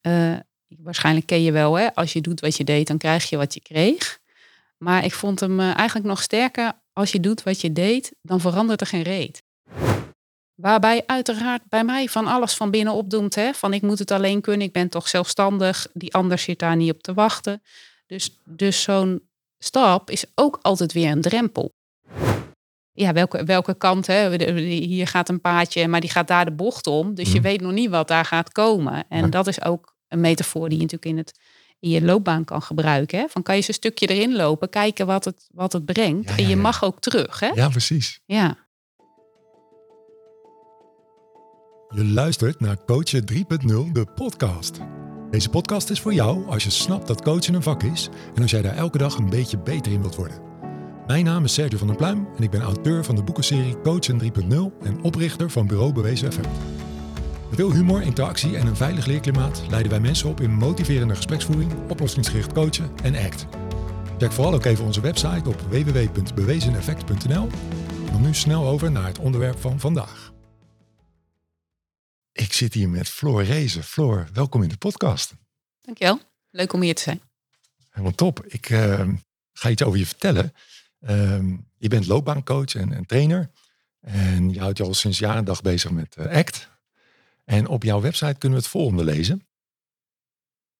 eh, waarschijnlijk ken je wel, hè? als je doet wat je deed, dan krijg je wat je kreeg. Maar ik vond hem eh, eigenlijk nog sterker. Als je doet wat je deed, dan verandert er geen reet. Waarbij uiteraard bij mij van alles van binnen opdoemt. Hè? Van ik moet het alleen kunnen, ik ben toch zelfstandig. Die ander zit daar niet op te wachten. Dus, dus zo'n stap is ook altijd weer een drempel. Ja, welke, welke kant? Hè? Hier gaat een paadje, maar die gaat daar de bocht om. Dus je Mhm. weet nog niet wat daar gaat komen. En dat is ook een metafoor die je natuurlijk in, het, in je loopbaan kan gebruiken. Hè? Van kan je eens een stukje erin lopen, kijken wat het, wat het brengt. Ja, en je mag ook terug. Hè? Ja, precies. Ja. Je luistert naar Coachen 3.0, de podcast. Deze podcast is voor jou als je snapt dat coachen een vak is en als jij daar elke dag een beetje beter in wilt worden. Mijn naam is Sergio van der Pluim en ik ben auteur van de boekenserie Coachen 3.0 en oprichter van Bureau Bewezen Effect. Met veel humor, interactie en een veilig leerklimaat leiden wij mensen op in motiverende gespreksvoering, oplossingsgericht coachen en ACT. Check vooral ook even onze website op www.bewezeneffect.nl. Dan nu snel over naar het onderwerp van vandaag. Ik zit hier met Floor Rezen. Floor, welkom in de podcast. Dankjewel. Leuk om hier te zijn. Helemaal top. Ik eh, ga iets over je vertellen. Ehm, je bent loopbaancoach en, trainer. En je houdt je al sinds jaar en dag bezig met eh, ACT. En op jouw website kunnen we het volgende lezen.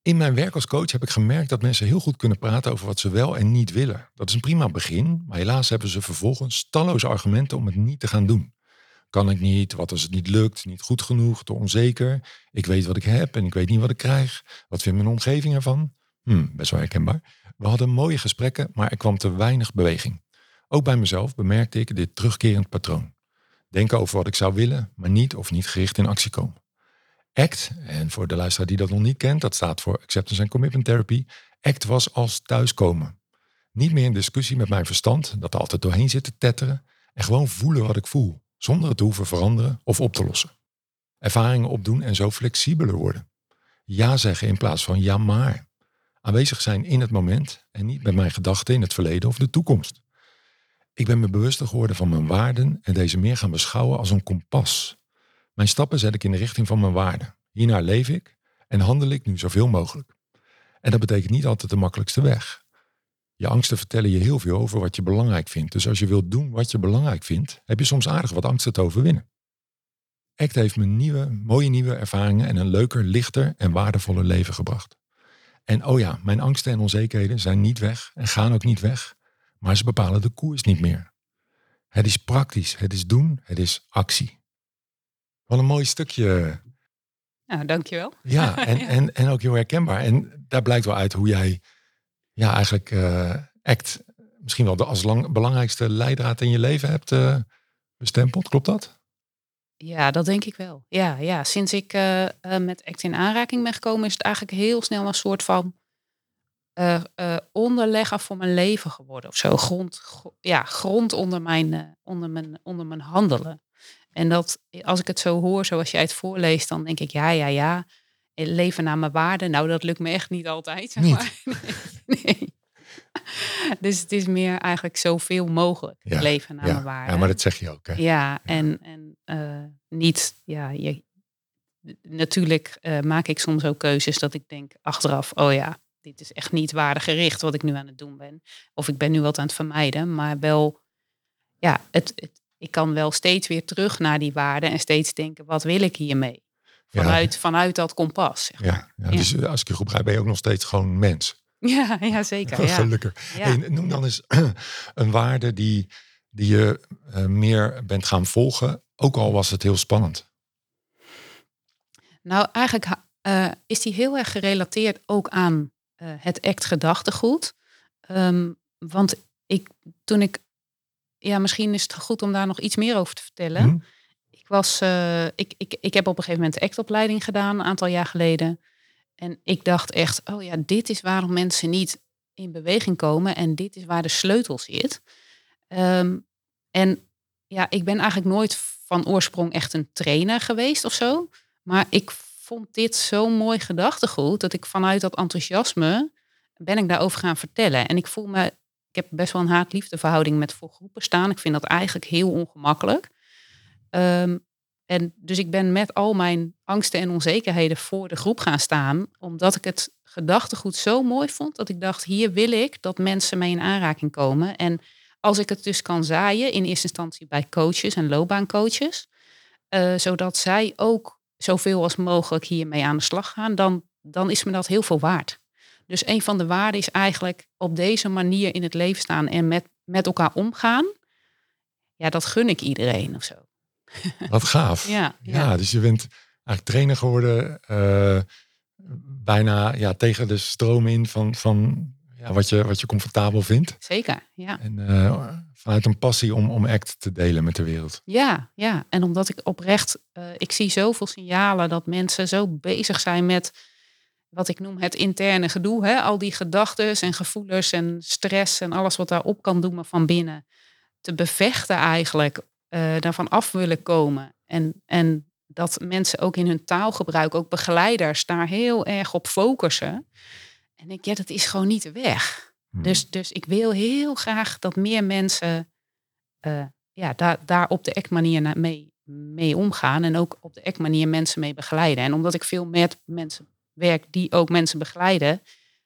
In mijn werk als coach heb ik gemerkt dat mensen heel goed kunnen praten over wat ze wel en niet willen. Dat is een prima begin, maar helaas hebben ze vervolgens talloze argumenten om het niet te gaan doen. Kan ik niet, wat als het niet lukt, niet goed genoeg, te onzeker. Ik weet wat ik heb en ik weet niet wat ik krijg. Wat vindt mijn omgeving ervan? Hm, best wel herkenbaar. We hadden mooie gesprekken, maar er kwam te weinig beweging. Ook bij mezelf bemerkte ik dit terugkerend patroon. Denken over wat ik zou willen, maar niet of niet gericht in actie komen. ACT, en voor de luisteraar die dat nog niet kent, dat staat voor Acceptance and Commitment Therapy. ACT was als thuiskomen. Niet meer in discussie met mijn verstand, dat er altijd doorheen zit te tetteren, en gewoon voelen wat ik voel, zonder het te hoeven veranderen of op te lossen. Ervaringen opdoen en zo flexibeler worden. Ja zeggen in plaats van ja maar. Aanwezig zijn in het moment en niet met mijn gedachten in het verleden of de toekomst. Ik ben me bewuster geworden van mijn waarden en deze meer gaan beschouwen als een kompas. Mijn stappen zet ik in de richting van mijn waarden. Hiernaar leef ik en handel ik nu zoveel mogelijk. En dat betekent niet altijd de makkelijkste weg. Je angsten vertellen je heel veel over wat je belangrijk vindt. Dus als je wilt doen wat je belangrijk vindt, heb je soms aardig wat angsten te overwinnen. ACT heeft me nieuwe, mooie nieuwe ervaringen en een leuker, lichter en waardevoller leven gebracht. En oh ja, mijn angsten en onzekerheden zijn niet weg en gaan ook niet weg, maar ze bepalen de koers niet meer. Het is praktisch, het is doen, het is actie. Wat een mooi stukje Nou, dankjewel. ja, en, Ja. En, en ook heel herkenbaar. En daar blijkt wel uit hoe jij ja, eigenlijk eh, ACT misschien wel de als lang, belangrijkste leidraad in je leven hebt eh, bestempeld. Klopt dat? Ja, dat denk ik wel. Ja, ja. sinds ik eh, eh, met ACT in aanraking ben gekomen, is het eigenlijk heel snel een soort van eh, onderlegger voor mijn leven geworden. Of zo. Grond, gro- ja, grond onder mijn, onder, mijn, onder mijn handelen. En dat, als ik het zo hoor, zoals jij het voorleest, dan denk ik, ja, ja, ja. Leven naar mijn waarden. Nou, dat lukt me echt niet altijd. Niet? maar. Nee, nee. Dus het is meer eigenlijk zoveel mogelijk Ja, leven naar ja, mijn waarden. ja, maar dat zeg je ook. Hè? Ja, en, en eh, niet, ja, je, natuurlijk eh, maak ik soms ook keuzes dat ik denk achteraf, oh ja, dit is echt niet waardegericht wat ik nu aan het doen ben. Of ik ben nu wat aan het vermijden, maar wel, ja, het, het, ik kan wel steeds weer terug naar die waarden en steeds denken, wat wil ik hiermee? Ja. Vanuit, vanuit dat kompas. Zeg maar. Ja, ja, dus als ik je goed begrijp, ben je ook nog steeds gewoon mens. ja, ja, zeker. Ja. Gelukkig. Ja. Hey, noem dan eens een waarde die, die je eh, meer bent gaan volgen, ook al was het heel spannend. Nou, eigenlijk eh, is die heel erg gerelateerd ook aan eh, het act gedachtegoed. Ehm, want ik, toen ik, ja, misschien is het goed om daar nog iets meer over te vertellen. Hm? Ik was, ik, ik, ik heb op een gegeven moment de actopleiding gedaan, een aantal jaar geleden. En ik dacht echt, oh ja, dit is waarom mensen niet in beweging komen en dit is waar de sleutel zit. Ehm, en ja, ik ben eigenlijk nooit van oorsprong echt een trainer geweest of zo. Maar ik vond dit zo'n mooi gedachtegoed dat ik vanuit dat enthousiasme ben ik daarover gaan vertellen. En ik voel me, ik heb best wel een haat-liefde verhouding met voor groepen staan. Ik vind dat eigenlijk heel ongemakkelijk. Ehm, En dus ik ben met al mijn angsten en onzekerheden voor de groep gaan staan, omdat ik het gedachtegoed zo mooi vond dat ik dacht, hier wil ik dat mensen mee in aanraking komen. En als ik het dus kan zaaien, in eerste instantie bij coaches en loopbaancoaches, uh, zodat zij ook zoveel als mogelijk hiermee aan de slag gaan, dan, dan is me dat heel veel waard. Dus een van de waarden is eigenlijk op deze manier in het leven staan en met, met elkaar omgaan. Ja, dat gun ik iedereen of zo. Wat gaaf. ja, ja. dus je bent eigenlijk trainer geworden, uh, bijna ja, tegen de stroom in van, van ja, wat, je, wat je comfortabel vindt. Zeker, ja. En uh, vanuit een passie om, om ACT te delen met de wereld. Ja, ja. En omdat ik oprecht, uh, ik zie zoveel signalen dat mensen zo bezig zijn met wat ik noem het interne gedoe. Hè? Al die gedachten en gevoelens en stress en alles wat daarop kan doen van binnen. Te bevechten eigenlijk, uh, daarvan af willen komen. En, en dat mensen ook in hun taalgebruik, ook begeleiders, daar heel erg op focussen. En ik, ja, dat is gewoon niet de weg. Hmm. Dus, dus ik wil heel graag dat meer mensen uh, ja, daar, daar op de ACT-manier mee, mee omgaan. En ook op de ACT-manier mensen mee begeleiden. En omdat ik veel met mensen werk die ook mensen begeleiden,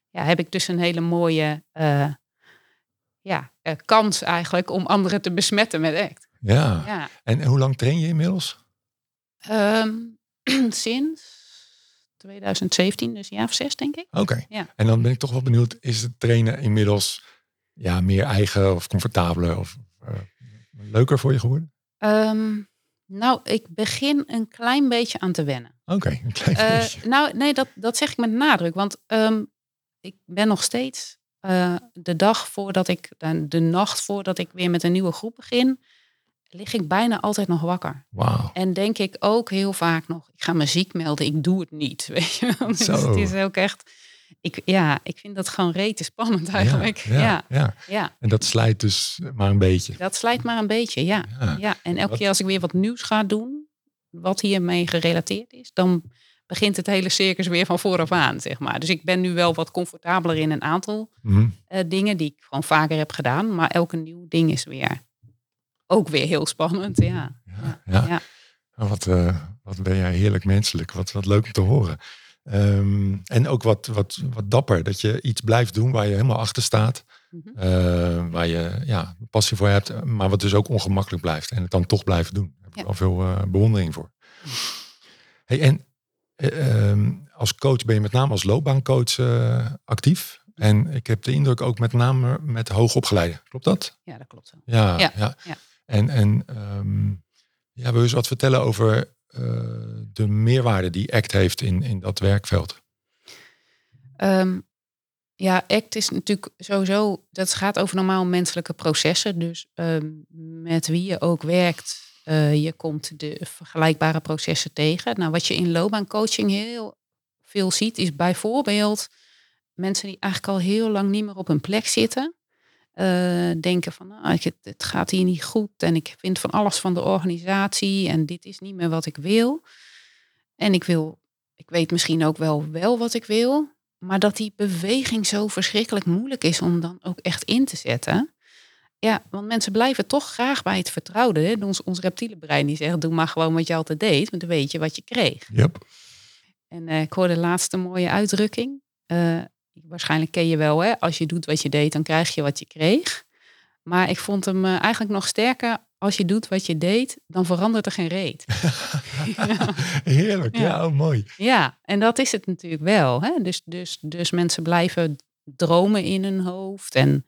ja, heb ik dus een hele mooie uh, ja, uh, kans eigenlijk om anderen te besmetten met ACT. Ja. ja. En hoe lang train je inmiddels? Um, sinds 2017, dus een jaar of zes, denk ik. Oké. Ja. En dan ben ik toch wel benieuwd, is het trainen inmiddels ja, meer eigen of comfortabeler of uh, leuker voor je geworden? Um, nou, ik begin een klein beetje aan te wennen. Oké, een klein uh, beetje. Nou, nee, dat, dat zeg ik met nadruk. Want um, ik ben nog steeds uh, de dag voordat ik, de nacht voordat ik weer met een nieuwe groep begin, lig ik bijna altijd nog wakker. Wow. En denk ik ook heel vaak nog, ik ga me ziek melden, ik doe het niet. Weet je? Dus het is ook echt, ik, ja, ik vind dat gewoon rete spannend eigenlijk. Ja, ja, ja, ja. En dat slijt dus maar een beetje. Dat slijt maar een beetje, ja. ja. En elke keer als ik weer wat nieuws ga doen, wat hiermee gerelateerd is, dan begint het hele circus weer van vooraf aan, zeg maar. Dus ik ben nu wel wat comfortabeler in een aantal mhm. uh, dingen die ik gewoon vaker heb gedaan. Maar elke nieuw ding is weer ook weer heel spannend. Ja. ja, ja. ja. Nou, wat, uh, wat ben jij heerlijk menselijk. Wat, wat leuk om te horen. Um, en ook wat, wat, wat dapper. Dat je iets blijft doen waar je helemaal achter staat. Mm -hmm. uh, waar je ja, passie voor hebt. Maar wat dus ook ongemakkelijk blijft. En het dan toch blijven doen. Daar heb ik ja. wel veel uh, bewondering voor. Hey, en um, als coach ben je met name als loopbaancoach actief. En ik heb de indruk ook met name met hoogopgeleide. Klopt dat? Ja, dat klopt. Ja, ja. ja. En, en um, ja, wil je eens wat vertellen over uh, de meerwaarde die ACT heeft in, in dat werkveld? Um, ja, ACT is natuurlijk sowieso, dat gaat over normaal menselijke processen. Dus um, met wie je ook werkt, uh, je komt de vergelijkbare processen tegen. Nou, wat je in loopbaancoaching heel veel ziet, is bijvoorbeeld mensen die eigenlijk al heel lang niet meer op hun plek zitten. Uh, denken van nou, het, het, gaat hier niet goed en ik vind van alles van de organisatie en dit is niet meer wat ik wil. En ik wil, ik weet misschien ook wel wel wat ik wil, maar dat die beweging zo verschrikkelijk moeilijk is om dan ook echt in te zetten. Ja, want mensen blijven toch graag bij het vertrouwde. Hè? Ons, ons reptiele brein die zegt, doe maar gewoon wat je altijd deed, want dan weet je wat je kreeg. Yep. En uh, ik hoorde de laatste mooie uitdrukking. Uh, waarschijnlijk ken je wel, hè? als je doet wat je deed, dan krijg je wat je kreeg. Maar ik vond hem uh, eigenlijk nog sterker. Als je doet wat je deed, dan verandert er geen reet. Heerlijk, ja. ja oh, mooi. Ja, en dat is het natuurlijk wel. Hè? Dus, dus, dus mensen blijven dromen in hun hoofd en,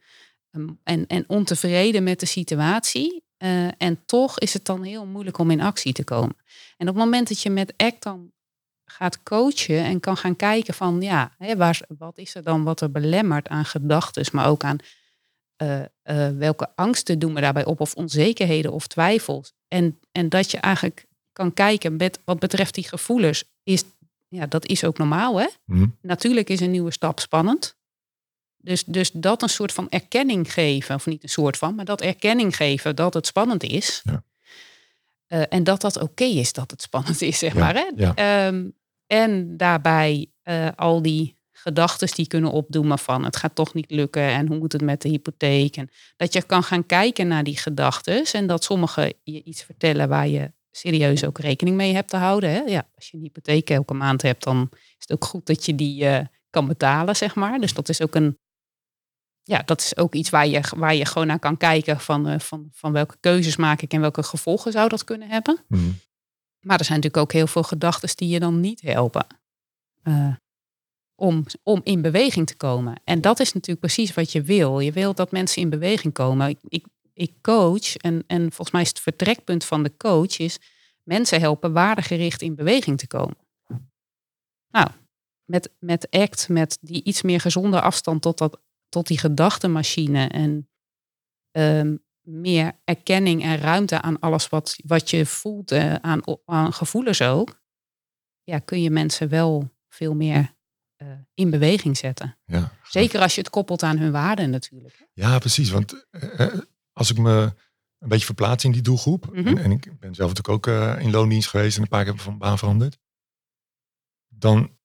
ehm, en, en ontevreden met de situatie. Uh, en toch is het dan heel moeilijk om in actie te komen. En op het moment dat je met ACT dan gaat coachen en kan gaan kijken van ja, hè, waar, wat is er dan wat er belemmert aan gedachten, maar ook aan uh, uh, welke angsten doen we daarbij op of onzekerheden of twijfels. En, en dat je eigenlijk kan kijken met wat betreft die gevoelens, is, ja, dat is ook normaal hè. Mm. Natuurlijk is een nieuwe stap spannend. Dus, dus dat een soort van erkenning geven, of niet een soort van, maar dat erkenning geven dat het spannend is. Ja. Uh, en dat dat oké okay is dat het spannend is, zeg maar. Hè? Ja. Um, en daarbij uh, al die gedachten die kunnen opdoemen van het gaat toch niet lukken en hoe moet het met de hypotheek. En dat je kan gaan kijken naar die gedachten en dat sommigen je iets vertellen waar je serieus ook rekening mee hebt te houden. Hè? Ja, als je een hypotheek elke maand hebt, dan is het ook goed dat je die eh, kan betalen, zeg maar. Dus dat is ook een. Ja, dat is ook iets waar je, waar je gewoon naar kan kijken van, eh, van, van welke keuzes maak ik en welke gevolgen zou dat kunnen hebben. Mhm. Maar er zijn natuurlijk ook heel veel gedachten die je dan niet helpen. eh, om, om in beweging te komen. En dat is natuurlijk precies wat je wil. Je wil dat mensen in beweging komen. Ik, ik, ik coach en, en volgens mij is het vertrekpunt van de coach is mensen helpen waardegericht in beweging te komen. Nou, met, met ACT, met die iets meer gezonde afstand tot, dat, tot die gedachtenmachine en ehm, meer erkenning en ruimte aan alles wat, wat je voelt, eh, aan, aan gevoelens ook, ja, kun je mensen wel veel meer eh, in beweging zetten. Ja, Zeker als je het koppelt aan hun waarden natuurlijk. Ja, precies. Want eh, als ik me een beetje verplaats in die doelgroep. Mhm. en, en ik ben zelf natuurlijk ook in loondienst geweest en een paar keer van baan veranderd. Dan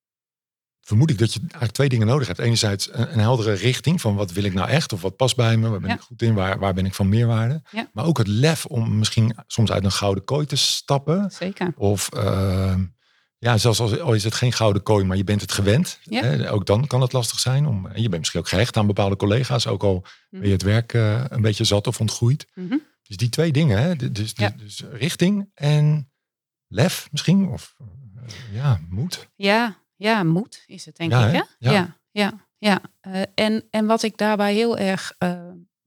vermoed ik dat je eigenlijk twee dingen nodig hebt. Enerzijds een, een heldere richting van wat wil ik nou echt? Of wat past bij me? Waar ben Ja. ik goed in? Waar, waar ben ik van meerwaarde? Ja. Maar ook het lef om misschien soms uit een gouden kooi te stappen. Zeker. Of eh, ja, zelfs als, al is het geen gouden kooi, maar je bent het gewend. Ja. Hè, ook dan kan het lastig zijn. Om, en je bent misschien ook gehecht aan bepaalde collega's. Ook al ben je het werk eh, een beetje zat of ontgroeid. Mhm. Dus die twee dingen. Hè? Dus, dus, dus richting en lef misschien. Of eh, ja, moed. Ja, ja, moed is het denk Ja, ik. hè? Ja. Ja, ja. Eh, en, en wat ik daarbij heel erg eh,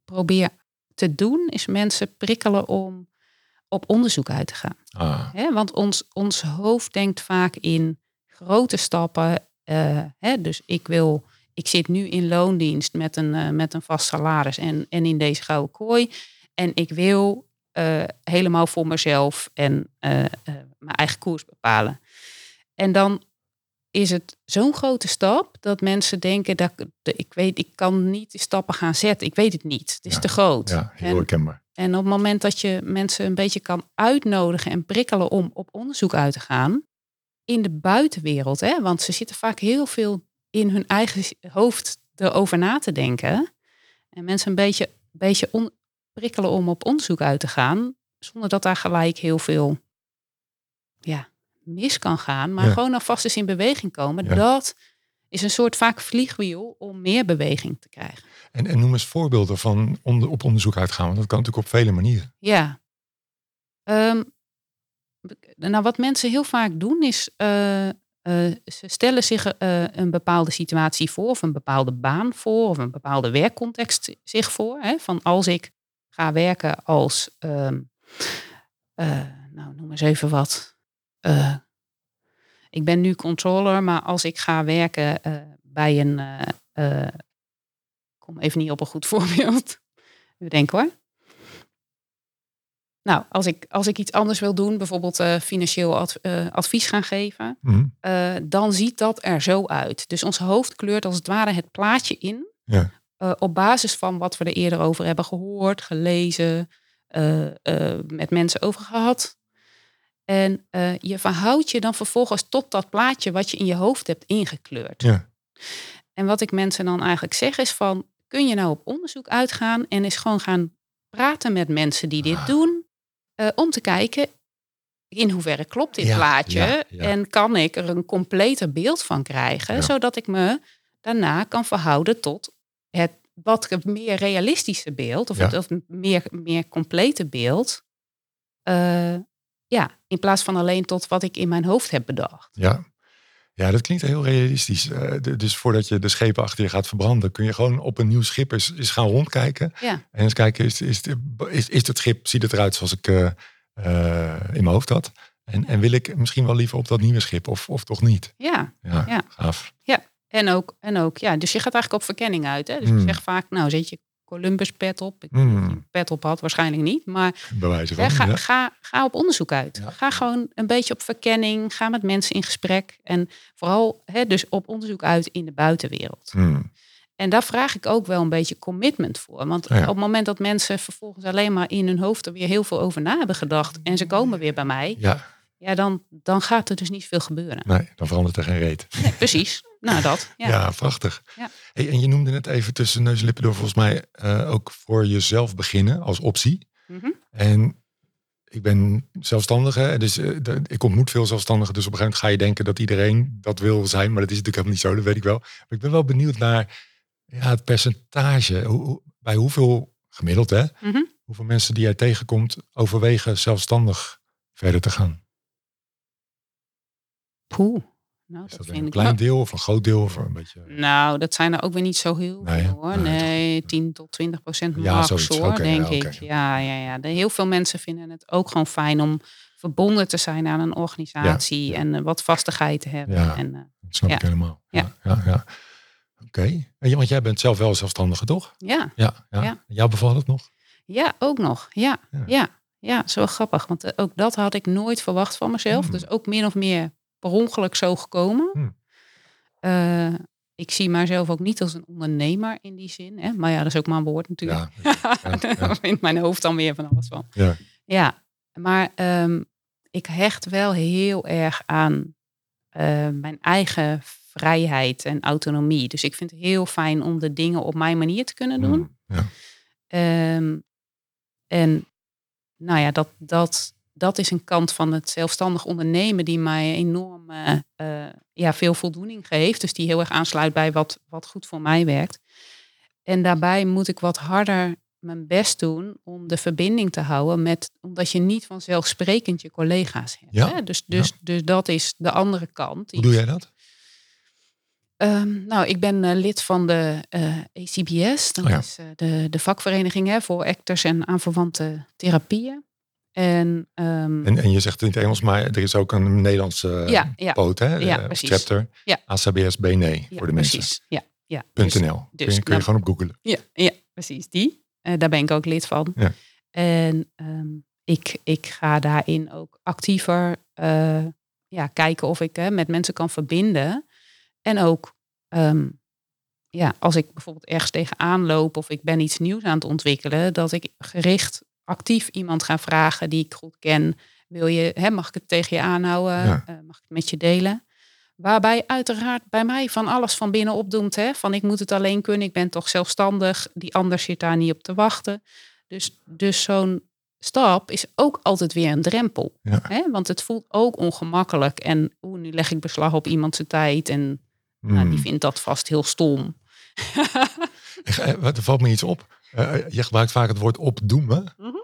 probeer te doen, is mensen prikkelen om op onderzoek uit te gaan. Ah, Hè? Want ons, ons hoofd denkt vaak in grote stappen. eh, hè? Dus ik wil, ik zit nu in loondienst met een, met een vast salaris en, en in deze gouden kooi. En ik wil helemaal voor mezelf en mijn eigen koers bepalen. En dan is het zo'n grote stap dat mensen denken dat ik- weet, ik kan niet die stappen gaan zetten. Ik weet het niet. Het is Ja. te groot. ja, heel En- herkenbaar. en op het moment dat je mensen een beetje kan uitnodigen en prikkelen om op onderzoek uit te gaan in de buitenwereld, hè, want ze zitten vaak heel veel in hun eigen hoofd erover na te denken. En mensen een beetje, beetje on- prikkelen om op onderzoek uit te gaan, zonder dat daar gelijk heel veel ja, mis kan gaan, maar Ja. gewoon alvast eens in beweging komen. Ja. Dat is een soort vaak vliegwiel om meer beweging te krijgen. En, en noem eens voorbeelden van onder, op onderzoek uitgaan. Want dat kan natuurlijk op vele manieren. Ja. Ehm, nou, wat mensen heel vaak doen is, eh, eh, ze stellen zich eh, een bepaalde situatie voor, of een bepaalde baan voor, of een bepaalde werkcontext zich voor. Hè, van als ik ga werken als, ehm, eh, nou noem eens even wat. Eh, ik ben nu controller, maar als ik ga werken eh, bij een, ik kom even niet op een goed voorbeeld. Denken hoor. Nou, als ik, als ik iets anders wil doen, bijvoorbeeld financieel ad- advies gaan geven, Mhm. dan ziet dat er zo uit. Dus ons hoofd kleurt als het ware het plaatje in. Ja. op basis van wat we er eerder over hebben gehoord, gelezen, met mensen over gehad. En eh, je verhoudt je dan vervolgens tot dat plaatje wat je in je hoofd hebt ingekleurd. Ja. En wat ik mensen dan eigenlijk zeg is van, kun je nou op onderzoek uitgaan en eens gewoon gaan praten met mensen die dit Ah. doen, eh, om te kijken in hoeverre klopt dit Ja, plaatje ja, ja. en kan ik er een completer beeld van krijgen, zodat ik me daarna kan verhouden tot het wat meer realistische beeld of het of meer, meer complete beeld. Eh, ja, in plaats van alleen tot wat ik in mijn hoofd heb bedacht. Ja. ja, dat klinkt heel realistisch. Eh, dus voordat je de schepen achter je gaat verbranden, kun je gewoon op een nieuw schip eens, eens gaan rondkijken. Ja, En eens kijken, is, is, is, is het schip, ziet het eruit zoals ik eh, eh, in mijn hoofd had? En, en wil ik misschien wel liever op dat nieuwe schip of, of toch niet? ja. Ja, Ja. gaaf. En ook, en ook, ja, dus je gaat eigenlijk op verkenning uit. Hè? Dus Hmm. ik zeg vaak, nou zet je Columbus pet op. Ik Hmm. weet niet of je een pet op had, waarschijnlijk niet. Maar Bewijzen hè, van. ga, ja. ga, ga op onderzoek uit. Ja. Ga gewoon een beetje op verkenning. Ga met mensen in gesprek. En vooral hè, dus op onderzoek uit in de buitenwereld. Hmm. En daar vraag ik ook wel een beetje commitment voor. Want Ja. op het moment dat mensen vervolgens alleen maar in hun hoofd er weer heel veel over na hebben gedacht. En ze komen weer bij mij. Ja, Ja, dan, dan gaat er dus niet veel gebeuren. nee, dan verandert er geen reet. Nee, precies. Nou, dat. Ja, Ja. prachtig. Ja. Hey, en je noemde het even tussen neus en lippen door volgens mij eh, ook voor jezelf beginnen als optie. Mhm. En ik ben zelfstandige, dus eh, de- ik ontmoet veel zelfstandigen. Dus op een gegeven moment ga je denken dat iedereen dat wil zijn. Maar dat is natuurlijk helemaal niet zo, dat weet ik wel. Maar ik ben wel benieuwd naar ja, het percentage. Hoe, hoe- bij hoeveel, gemiddeld hè, Mhm. hoeveel mensen die jij tegenkomt overwegen zelfstandig verder te gaan. Poeh. Nou, Is dat dat vind een klein deel of een groot deel? Of een beetje... Nou, dat zijn er ook weer niet zo heel Nee, veel hoor. Nee, Nee, toch? 10 tot 20 procent Ja, max hoor, denk ja, oké. ik. Ja, ja, ja. De, heel veel mensen vinden het ook gewoon fijn om verbonden te zijn aan een organisatie ja. en eh, wat vastigheid te hebben. Ja. En, eh, Dat snap ik helemaal. Ja. Ja. Oké. En Want jij bent zelf wel zelfstandige, toch? ja, Ja. ja. Jou bevalt het nog? ja, ook nog. Ja, Ja. ja. ja, zo grappig. Want eh, ook dat had ik nooit verwacht van mezelf. Hmm. Dus ook min of meer per ongeluk zo gekomen. Hmm. Eh, ik zie mijzelf ook niet als een ondernemer in die zin. Hè? Maar ja, dat is ook maar een woord natuurlijk. Ja. ja, Daar vindt mijn hoofd dan weer van alles van. Ja. Ja, maar ehm, ik hecht wel heel erg aan eh, mijn eigen vrijheid en autonomie. Dus ik vind het heel fijn om de dingen op mijn manier te kunnen doen. Mm, Ja. Ehm, en nou ja, dat, dat, dat is een kant van het zelfstandig ondernemen die mij enorm eh, eh, ja, veel voldoening geeft. Dus die heel erg aansluit bij wat, wat goed voor mij werkt. En daarbij moet ik wat harder mijn best doen om de verbinding te houden met, omdat je niet vanzelfsprekend je collega's hebt. Ja, Hè? Dus, dus, dus dat is de andere kant. Hoe doe jij dat? Ehm, nou, ik ben eh, lid van de ACBS. Dat Oh ja. is de, de vakvereniging hè, voor actors en aanverwante therapieën. En, ehm, En, en je zegt het in het Engels, maar er is ook een Nederlandse ja, ja, poot, hè? Ja, Eh, precies. Chapter. Ja. ACBS BNE voor de mensen. precies. Ja, ja. Dus- .nl. kun je, dus, kun je gewoon op googlen. Ja, ja precies. Die. Eh, daar ben ik ook lid van. Ja. En ehm, ik, ik ga daarin ook actiever eh, ja, kijken of ik met mensen kan verbinden. En ook ehm, ja, als ik bijvoorbeeld ergens tegenaan loop of ik ben iets nieuws aan het ontwikkelen, dat ik gericht actief iemand ga vragen die ik goed ken. Wil je, hè, mag ik het tegen je aanhouden? Ja. Eh, mag ik het met je delen? Waarbij uiteraard bij mij van alles van binnen opdoemt. Hè? Van ik moet het alleen kunnen, ik ben toch zelfstandig. Die ander zit daar niet op te wachten. Dus, dus zo'n stap is ook altijd weer een drempel. Ja. Hè? Want het voelt ook ongemakkelijk. En oeh, nu leg ik beslag op iemands tijd. En nou, die Mm. vindt dat vast heel stom. Er valt me iets op. Eh, je gebruikt vaak het woord opdoemen. Mhm.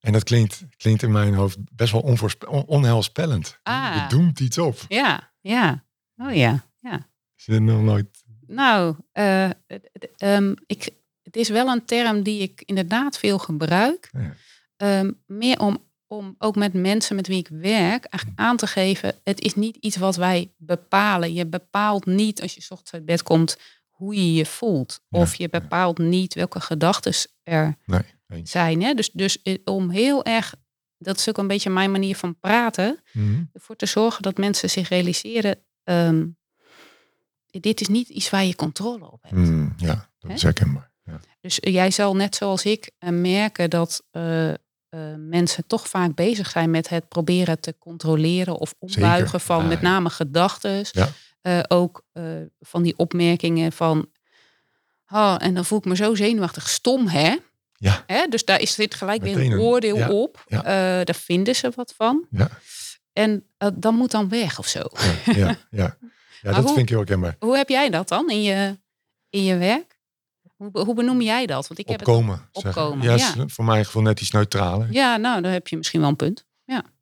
En dat klinkt, klinkt in mijn hoofd best wel on- onheilspellend. Ah. Je doemt iets op. Ja, ja. Oh ja, ja. Is nog nooit... Nou, eh, ehm, ik, het is wel een term die ik inderdaad veel gebruik. Ja. Ehm, meer om, om ook met mensen met wie ik werk eigenlijk aan te geven. Het is niet iets wat wij bepalen. Je bepaalt niet als je ochtends uit bed komt hoe je je voelt. Of je bepaalt niet welke gedachten er Nee, zijn. Hè? Dus, dus eh, om heel erg, dat is ook een beetje mijn manier van praten Mhm. ervoor te zorgen dat mensen zich realiseren. ehm, dit is niet iets waar je controle op hebt. Mm, ja, dat Hè? is herkenbaar. Ja. Dus eh, jij zal net zoals ik eh, merken dat mensen toch vaak bezig zijn met het proberen te controleren of ombuigen van Ja, met ja. name gedachten. Ja. ook eh, van die opmerkingen van. Oh, en dan voel ik me zo zenuwachtig. Stom, hè? Ja. hè? Dus daar is zit gelijk weer Meteen een een- oordeel ja, op. ja. Eh, daar vinden ze wat van. Ja. En eh, dan moet dan weg of zo. Ja, ja, dat hoe- vind ik heel herkenbaar. Hoe heb jij dat dan in je, in je werk? Hoe, hoe benoem jij dat? Want ik heb het, Opkomen. Ja, is voor mijn gevoel net iets neutraler. ja, nou, dan heb je misschien wel een punt.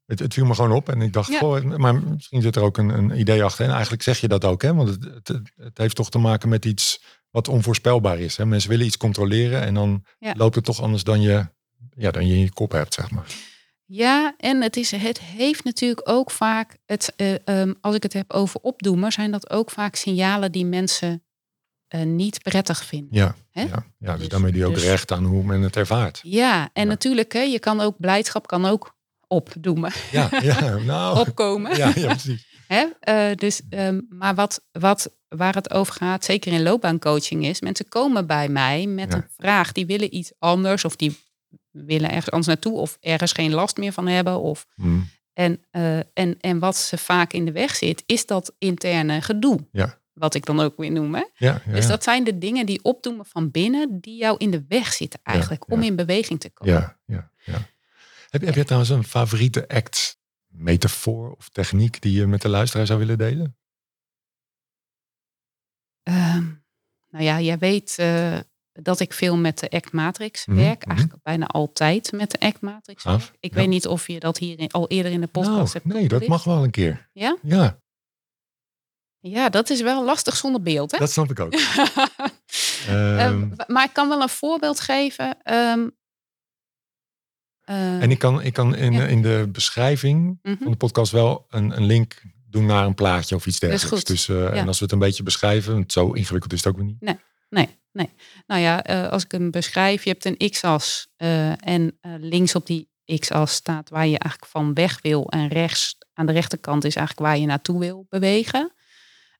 Het, het viel me gewoon op en ik dacht, Ja. goh, maar misschien zit er ook een, een idee achter. En eigenlijk zeg je dat ook, hè? want het, het, heeft toch te maken met iets wat onvoorspelbaar is. Hè? Mensen willen iets controleren en dan Ja. loopt het toch anders dan je, ja, dan je in je kop hebt, zeg maar. Ja, en het, is, het heeft natuurlijk ook vaak, het, eh, ehm, als ik het heb over opdoemen, zijn dat ook vaak signalen die mensen eh, niet prettig vinden. Ja, Hè? ja, ja dus, Dus- daarmee die ook dus- recht aan hoe men het ervaart. Ja, en Ja. natuurlijk, hè, je kan ook, blijdschap kan ook opdoemen, Ja, ja nou. opkomen. Ja, ja, precies. Hè? Eh, dus, ehm, maar wat, wat, waar het over gaat, zeker in loopbaancoaching, is mensen komen bij mij met Ja. een vraag. Die willen iets anders of die willen ergens anders naartoe of ergens geen last meer van hebben. Of, Hm, en, eh, en, en wat ze vaak in de weg zit, is dat interne gedoe. Ja. Wat ik dan ook weer noem. Hè? Ja, Dus dat zijn de dingen die opdoemen van binnen, die jou in de weg zitten eigenlijk, om in beweging te komen. ja, ja, ja. Heb, heb je trouwens een favoriete act, metafoor of techniek die je met de luisteraar zou willen delen? Ehm, nou ja, jij weet uh, dat ik veel met de Act Matrix Mhm, werk. mhm. Eigenlijk bijna altijd met de Act Matrix Gaaf, werk. Ik ja. weet niet of je dat hier in- al eerder in de podcast Nou, hebt nee, dat mag wel een keer. Ja? Ja, Ja, dat is wel lastig zonder beeld, hè? dat snap ik ook. Ehm, Ehm, maar ik kan wel een voorbeeld geven. Eh, en ik kan, ik kan in, ja. in de beschrijving mhm. van de podcast wel een, een link doen naar een plaatje of iets dergelijks. Dus, eh, Ja. En als we het een beetje beschrijven, want zo ingewikkeld is het ook weer niet. Nee, nee. Nou ja, eh, als ik hem beschrijf, je hebt een x-as eh, en eh, links op die x-as staat waar je eigenlijk van weg wil en rechts aan de rechterkant is eigenlijk waar je naartoe wil bewegen.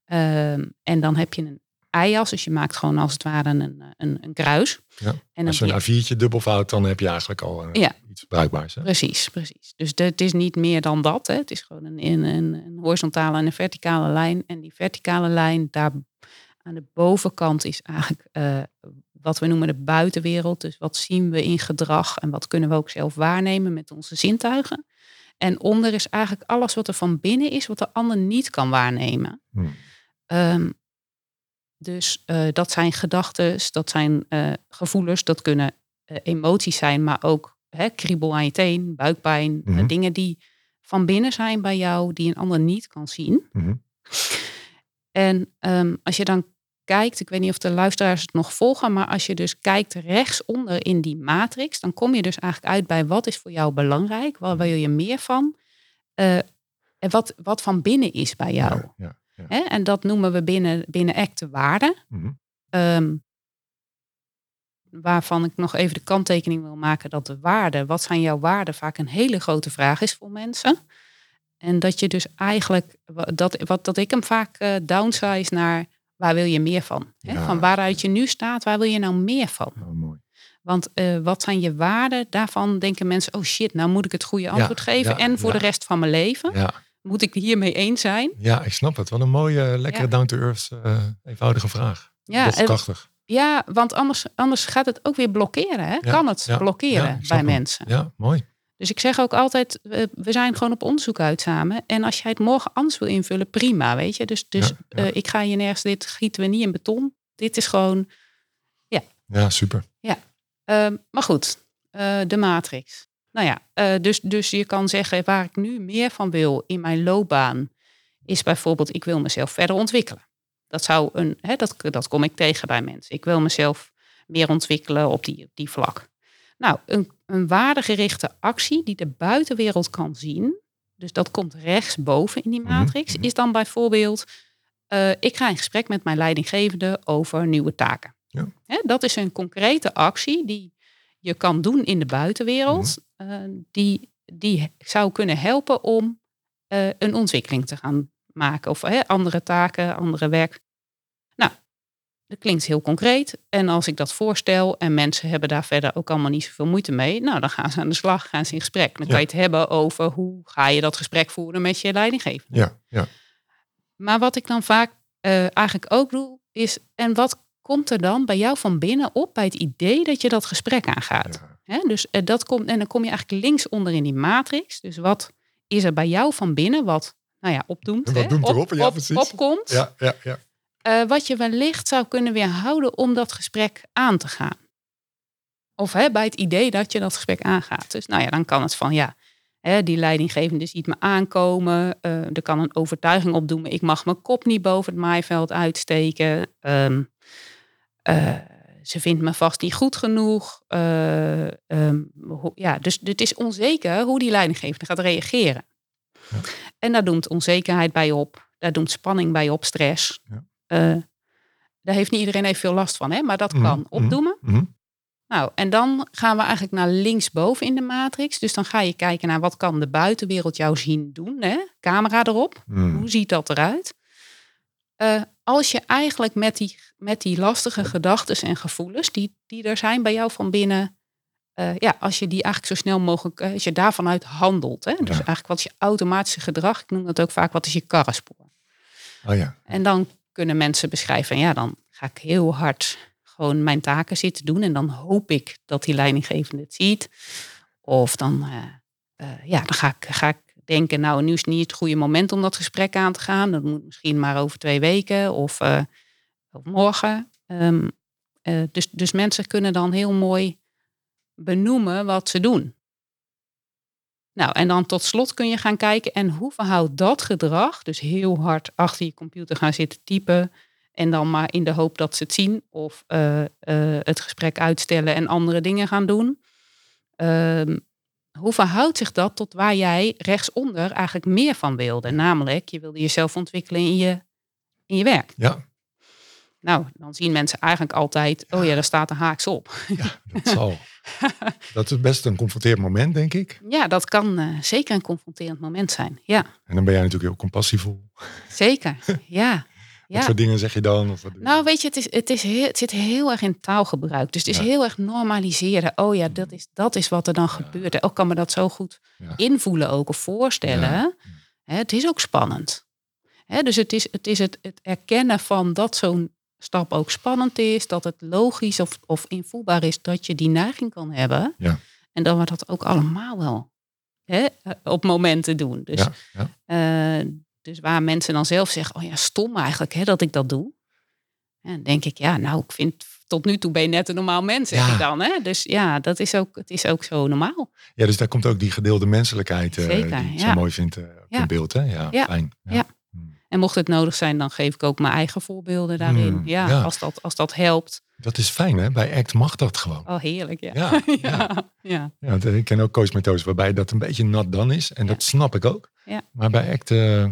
Ehm, en dan heb je een y-as, dus je maakt gewoon als het ware een, een, een kruis. Ja. En Als je een A4'tje dubbelvouwt, dan heb je eigenlijk al eh, Ja. iets bruikbaars. Hè? Precies, precies. Dus de- het is niet meer dan dat. Hè. Het is gewoon een, een, een, een horizontale en een verticale lijn. En die verticale lijn, daar aan de bovenkant is eigenlijk eh, wat we noemen de buitenwereld. Dus wat zien we in gedrag en wat kunnen we ook zelf waarnemen met onze zintuigen. En onder is eigenlijk alles wat er van binnen is, wat de ander niet kan waarnemen. Hmm. Ehm, dus eh, dat zijn gedachten, dat zijn eh, gevoelens, dat kunnen eh, emoties zijn, maar ook hè, kriebel aan je teen, buikpijn, Mhm. dingen die van binnen zijn bij jou, die een ander niet kan zien. Mhm. En ehm, als je dan kijkt, ik weet niet of de luisteraars het nog volgen, maar als je dus kijkt rechtsonder in die matrix, dan kom je dus eigenlijk uit bij wat is voor jou belangrijk, waar wil je meer van, en wat, wat van binnen is bij jou. Ja, ja, ja. Hè? En dat noemen we binnen, binnen ACT de waarde. Mhm. Ehm, waarvan ik nog even de kanttekening wil maken dat de waarde, wat zijn jouw waarden, vaak een hele grote vraag is voor mensen. En dat je dus eigenlijk, dat, wat, dat ik hem vaak eh downsize naar waar wil je meer van? Hè? Ja. Van waaruit je nu staat, waar wil je nou meer van? Oh, mooi. Want eh, wat zijn je waarden? Daarvan denken mensen, oh shit, nou moet ik het goede antwoord geven. ja, en voor de rest van mijn leven Ja, moet ik hiermee eens zijn. ja, ik snap het. Wat een mooie, lekkere Ja. down-to-earth, eh, eenvoudige vraag. Ja, krachtig. Ja, want anders, anders gaat het ook weer blokkeren. Hè? Ja, kan het ja, blokkeren ja, bij hem. mensen. Ja, mooi. Dus ik zeg ook altijd, we zijn gewoon op onderzoek uit samen. En als jij het morgen anders wil invullen, prima, weet je. Dus, dus Ja, ja. eh, ik ga je nergens, dit gieten we niet in beton. Dit is gewoon, Ja, super. ehm, maar goed, eh, de matrix. Nou ja, eh, dus, dus je kan zeggen, waar ik nu meer van wil in mijn loopbaan, is bijvoorbeeld, ik wil mezelf verder ontwikkelen. Dat zou een, hè, dat, dat kom ik tegen bij mensen. Ik wil mezelf meer ontwikkelen op die, op die vlak. Nou, een, een waardegerichte actie die de buitenwereld kan zien, dus dat komt rechtsboven in die Mhm, matrix, is dan bijvoorbeeld, eh, ik ga in gesprek met mijn leidinggevende over nieuwe taken. Ja. Hè, dat is een concrete actie die je kan doen in de buitenwereld, Mhm. eh, die, die zou kunnen helpen om eh, een ontwikkeling te gaan maken. Of hè, andere taken, andere werk. Nou, dat klinkt heel concreet. En als ik dat voorstel en mensen hebben daar verder ook allemaal niet zoveel moeite mee. Nou, dan gaan ze aan de slag, gaan ze in gesprek. Dan Ja. kan je het hebben over hoe ga je dat gesprek voeren met je leidinggevende. Ja, ja. Maar wat ik dan vaak eh, eigenlijk ook doe, is en wat komt er dan bij jou van binnen op bij het idee dat je dat gesprek aangaat? ja. Dus eh, dat komt, en dan kom je eigenlijk links onder in die matrix. Dus wat is er bij jou van binnen wat, nou ja, opdoemt. Wat hè? Op-? Ja, op- precies. opkomt. Ja, ja, ja. eh, wat je wellicht zou kunnen weerhouden om dat gesprek aan te gaan. Of hè, bij het idee dat je dat gesprek aangaat. Dus nou ja, dan kan het van ja, hè, die leidinggevende ziet me aankomen. eh, er kan een overtuiging opdoemen. Ik mag mijn kop niet boven het maaiveld uitsteken. Ehm, eh, ze vindt me vast niet goed genoeg. Eh, ehm, ja, dus het is onzeker hoe die leidinggevende gaat reageren. Ja. En daar doemt onzekerheid bij op. Daar doemt spanning bij op, stress. Ja. Eh, daar heeft niet iedereen even veel last van, hè? maar dat Mhm, kan mhm. opdoemen. Mhm. Nou, en dan gaan we eigenlijk naar linksboven in de matrix. Dus dan ga je kijken naar wat kan de buitenwereld jou zien doen. Hè? Camera erop. Hoe ziet dat eruit? Eh, als je eigenlijk met die, met die lastige gedachten en gevoelens die, die er zijn bij jou van binnen, eh, ja, als je die eigenlijk zo snel mogelijk, eh, als je daarvan uit handelt. Hè? Dus Ja. eigenlijk wat is je automatische gedrag? Ik noem dat ook vaak, wat is je karrenspoor? Oh ja. En dan kunnen mensen beschrijven, ja, dan ga ik heel hard gewoon mijn taken zitten doen en dan hoop ik dat die leidinggevende het ziet. Of dan, eh, ja, dan ga ik, ga ik denken, nou, nu is het niet het goede moment om dat gesprek aan te gaan. Dat moet misschien maar over twee weken of, of morgen. Um, uh, dus, dus mensen kunnen dan heel mooi benoemen wat ze doen. Nou, en dan tot slot kun je gaan kijken en hoe verhoudt dat gedrag, dus heel hard achter je computer gaan zitten typen en dan maar in de hoop dat ze het zien of uh, uh, het gesprek uitstellen en andere dingen gaan doen. Uh, hoe verhoudt zich dat tot waar jij rechtsonder eigenlijk meer van wilde? Namelijk, je wilde jezelf ontwikkelen in je, in je werk. Ja. Nou, dan zien mensen eigenlijk altijd, oh ja, daar staat een haaks op. Ja, dat zal. dat is best een confronterend moment, denk ik. Ja, dat kan uh, zeker een confronterend moment zijn. Ja. En dan ben jij natuurlijk heel compassievol. Zeker, ja. Wat voor dingen zeg je dan? Of wat nou, weet je, het, is, het, is heel, het zit heel erg in taalgebruik. Dus het is ja. heel erg normaliseren. Oh ja, dat is, dat is wat er dan ja. gebeurt. Ook kan me dat zo goed invoelen ook of voorstellen. Hè, het is ook spannend. Hè, dus het is, het is het, het erkennen van dat zo'n stap ook spannend is. Dat het logisch of, of invoelbaar is dat je die neiging kan hebben. Ja. En dat we dat ook allemaal wel hè, op momenten doen. Dus, uh, dus waar mensen dan zelf zeggen, oh ja, stom eigenlijk hè, dat ik dat doe. En dan denk ik, ja, nou, ik vind tot nu toe ben je net een normaal mens, zeg ja. ik dan. Hè? Dus ja, dat is ook, het is ook zo normaal. Ja, dus daar komt ook die gedeelde menselijkheid uh, Zeker, die ik zo mooi vind uh, beeld. Hè? Ja, Ja. fijn. Ja. En mocht het nodig zijn, dan geef ik ook mijn eigen voorbeelden daarin. Mm, ja, ja. Als, dat, als dat helpt. Dat is fijn, hè? Bij ACT mag dat gewoon. Oh, heerlijk, ja. Ja, ja. ja. ja. Ja, want ik ken ook coachmethodes waarbij dat een beetje nat dan is. En Ja. dat snap ik ook. Ja. Maar bij ACT, eh,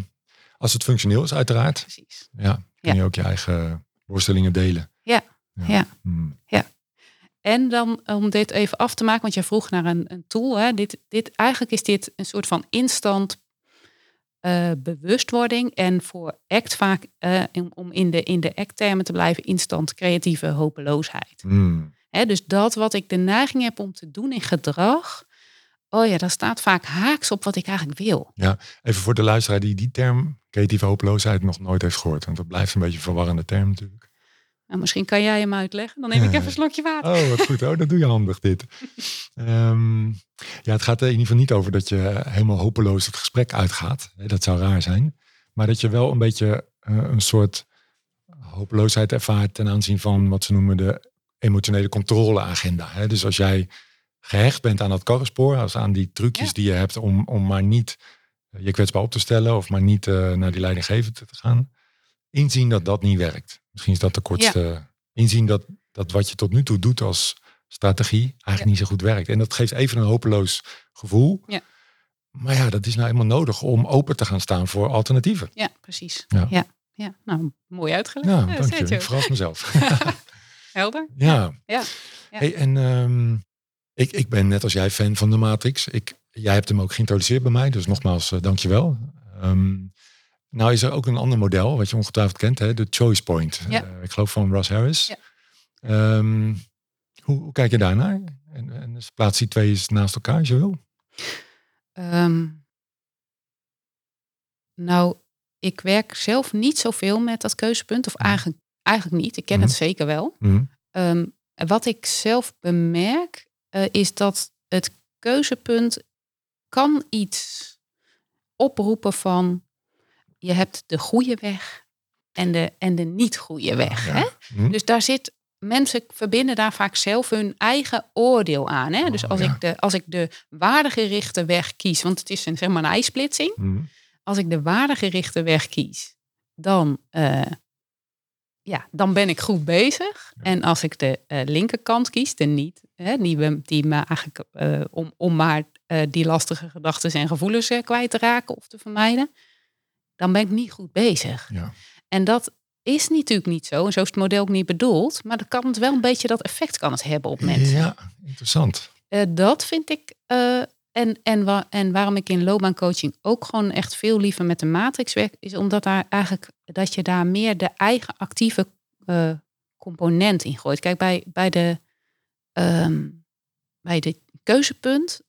als het functioneel is uiteraard, precies. ja, kun Ja. je ook je eigen voorstellingen delen. Ja. Ja. Hmm. En dan om dit even af te maken, want jij vroeg naar een, een tool. Hè? Dit, dit, eigenlijk is dit een soort van instant eh, bewustwording. En voor ACT vaak, eh, om- in de, in de ACT-termen te blijven, instant creatieve hopeloosheid. Hmm. Hè, dus dat wat ik de neiging heb om te doen in gedrag. Oh ja, dat staat vaak haaks op wat ik eigenlijk wil. Even voor de luisteraar die die term creatieve hopeloosheid nog nooit heeft gehoord. Want dat blijft een beetje een verwarrende term natuurlijk. Nou, misschien kan jij hem uitleggen. Dan neem ik even een slokje water. Oh, wat goed. Oh, dat doe je handig dit. Ehm, ja, het gaat er in ieder geval niet over dat je helemaal hopeloos het gesprek uitgaat. Dat zou raar zijn. Maar dat je wel een beetje eh, een soort hopeloosheid ervaart ten aanzien van wat ze noemen de emotionele controleagenda. Dus als jij gehecht bent aan dat karrenspoor, als aan die trucjes Ja. die je hebt om, om maar niet eh, je kwetsbaar op te stellen of maar niet eh, naar die leidinggevende te gaan. Inzien dat dat niet werkt. Misschien is dat de kortste. Inzien dat, dat wat je tot nu toe doet als strategie eigenlijk Ja. niet zo goed werkt. En dat geeft even een hopeloos gevoel. Ja. Maar ja, dat is nou eenmaal nodig om open te gaan staan voor alternatieven. Ja, precies. Ja. Ja. Ja. nou, mooi uitgelegd. Ja, Ja, dank je. Ik verras mezelf. Helder? ja. Ja. Ja. Hey, en ehm, ik, ik ben net als jij fan van de Matrix. Ik, jij hebt hem ook geïntroduceerd bij mij, dus nogmaals, uh, dank je wel. Ehm, nou is er ook een ander model, wat je ongetwijfeld kent, hè, de Choice Point. Ja. Eh, ik geloof van Russ Harris. Ja. Ehm, hoe, hoe kijk je daarnaar? En, en dus plaats die twee eens naast elkaar, als je wil. Ehm, nou, ik werk zelf niet zoveel met dat keuzepunt. Of eigenlijk, eigenlijk niet. Ik ken Mhm. het zeker wel. Mhm. Ehm, wat ik zelf bemerk, eh, is dat het keuzepunt kan iets oproepen van je hebt de goede weg en de, en de niet goede weg. Ja. Hè? Mhm. Dus daar zit, mensen verbinden daar vaak zelf hun eigen oordeel aan. Hè? Dus Oh, als, ja. ik de, als ik de waardegerichte weg kies, want het is een, zeg maar een ijsplitsing. Mhm. Als ik de waardegerichte weg kies, dan, eh, ja, dan ben ik goed bezig. Ja. En als ik de eh, linkerkant kies, de niet, hè, die, die me eigenlijk eh, om, om maar die lastige gedachten en gevoelens kwijt te raken of te vermijden, dan ben ik niet goed bezig. Ja. En dat is natuurlijk niet zo. En zo is het model ook niet bedoeld. Maar dan kan het wel een beetje dat effect kan het hebben op mensen. ja, interessant. Eh, dat vind ik. eh, en, en, wa- en waarom ik in loopbaancoaching ook gewoon echt veel liever met de matrix werk, is omdat daar eigenlijk dat je daar meer de eigen actieve eh, component in gooit. Kijk, bij, bij de ehm, bij de keuzepunt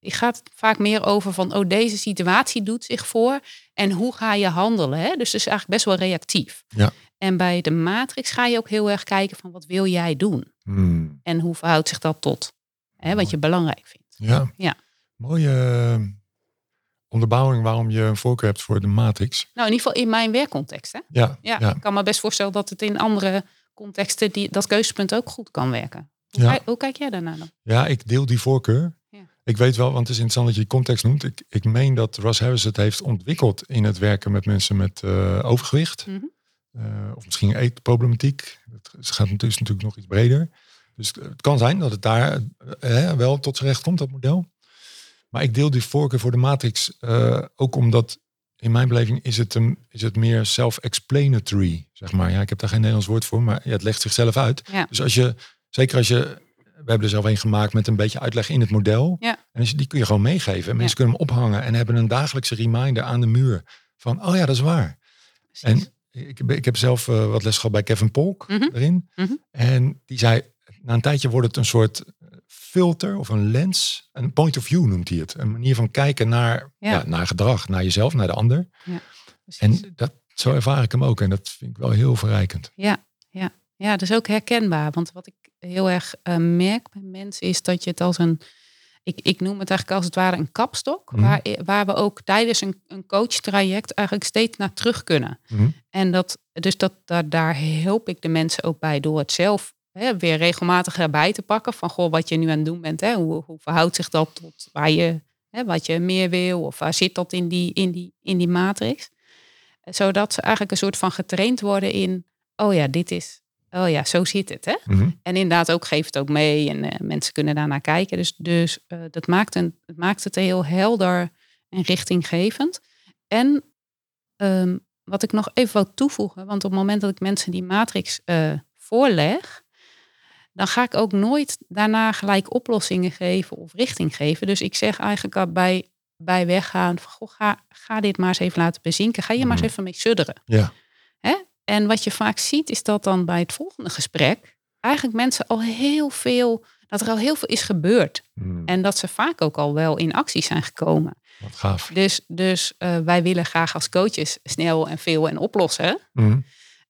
eh, gaat vaak meer over van oh, deze situatie doet zich voor en hoe ga je handelen. Hè? Dus het is eigenlijk best wel reactief. Ja. En bij de matrix ga je ook heel erg kijken van wat wil jij doen? Mhm. En hoe verhoudt zich dat tot hè, wat je belangrijk vindt? Ja. Ja. Mooie eh, onderbouwing waarom je een voorkeur hebt voor de matrix. Nou, in ieder geval in mijn werkcontext. Hè? Ja, Ja, ja. ik kan me best voorstellen dat het in andere contexten die, dat keuzepunt ook goed kan werken. Hoe, Ja. kijk, hoe kijk jij daarnaar dan? Ja, ik deel die voorkeur. Ik weet wel, want het is interessant dat je die context noemt. Ik, ik meen dat Russ Harris het heeft ontwikkeld in het werken met mensen met eh, overgewicht. Mhm. Eh, of misschien eetproblematiek. Het gaat natuurlijk, natuurlijk nog iets breder. Dus het kan zijn dat het daar eh, wel tot zijn recht komt, dat model. Maar ik deel die voorkeur voor de matrix ook omdat in mijn beleving is het, een, is het meer self-explanatory, zeg maar. Ja, ik heb daar geen Nederlands woord voor, maar ja, het legt zichzelf uit. Ja. Dus als je, zeker als je, we hebben er zelf een gemaakt met een beetje uitleg in het model. Ja. En je, die kun je gewoon meegeven. En mensen kunnen hem ophangen en hebben een dagelijkse reminder aan de muur van, oh ja, dat is waar. Precies. En ik, heb- ik heb zelf eh, wat les gehad bij Kevin Polk Mhm. erin. Mhm. En die zei, na een tijdje wordt het een soort filter of een lens. Een point of view noemt hij het. Een manier van kijken naar, Ja. ja. naar gedrag, naar jezelf, naar de ander. Precies. En dat, zo ervaar ik hem ook. En dat vind ik wel heel verrijkend. Ja, ja. ja, dat is ook herkenbaar. Want wat ik heel erg eh, merk bij mensen is dat je het als een... Ik, ik noem het eigenlijk als het ware een kapstok. Mhm. Waar, waar we ook tijdens een, een coachtraject eigenlijk steeds naar terug kunnen. Mhm. En dat, dus dat, daar, daar help ik de mensen ook bij door het zelf hè, weer regelmatig erbij te pakken. Van goh, wat je nu aan het doen bent. Hè, hoe, hoe verhoudt zich dat tot waar je, hè, wat je meer wil? Of waar zit dat in die, in die, in die matrix? Zodat ze eigenlijk een soort van getraind worden in, oh ja, dit is, oh ja, zo zit het. Hè? Mhm. En inderdaad ook geeft het ook mee en eh, mensen kunnen daarnaar kijken. Dus, dus eh, dat maakt, een, het maakt het heel helder en richtinggevend. En ehm, wat ik nog even wil toevoegen, want op het moment dat ik mensen die matrix eh, voorleg, dan ga ik ook nooit daarna gelijk oplossingen geven of richting geven. Dus ik zeg eigenlijk al bij, bij weggaan, van, goh, ga, ga dit maar eens even laten bezinken. Ga je maar eens Mhm. even mee sudderen. Ja. En wat je vaak ziet, is dat dan bij het volgende gesprek eigenlijk mensen al heel veel, dat er al heel veel is gebeurd. Mhm. En dat ze vaak ook al wel in actie zijn gekomen. Wat gaaf. Dus, dus eh, wij willen graag als coaches snel en veel en oplossen. Mhm.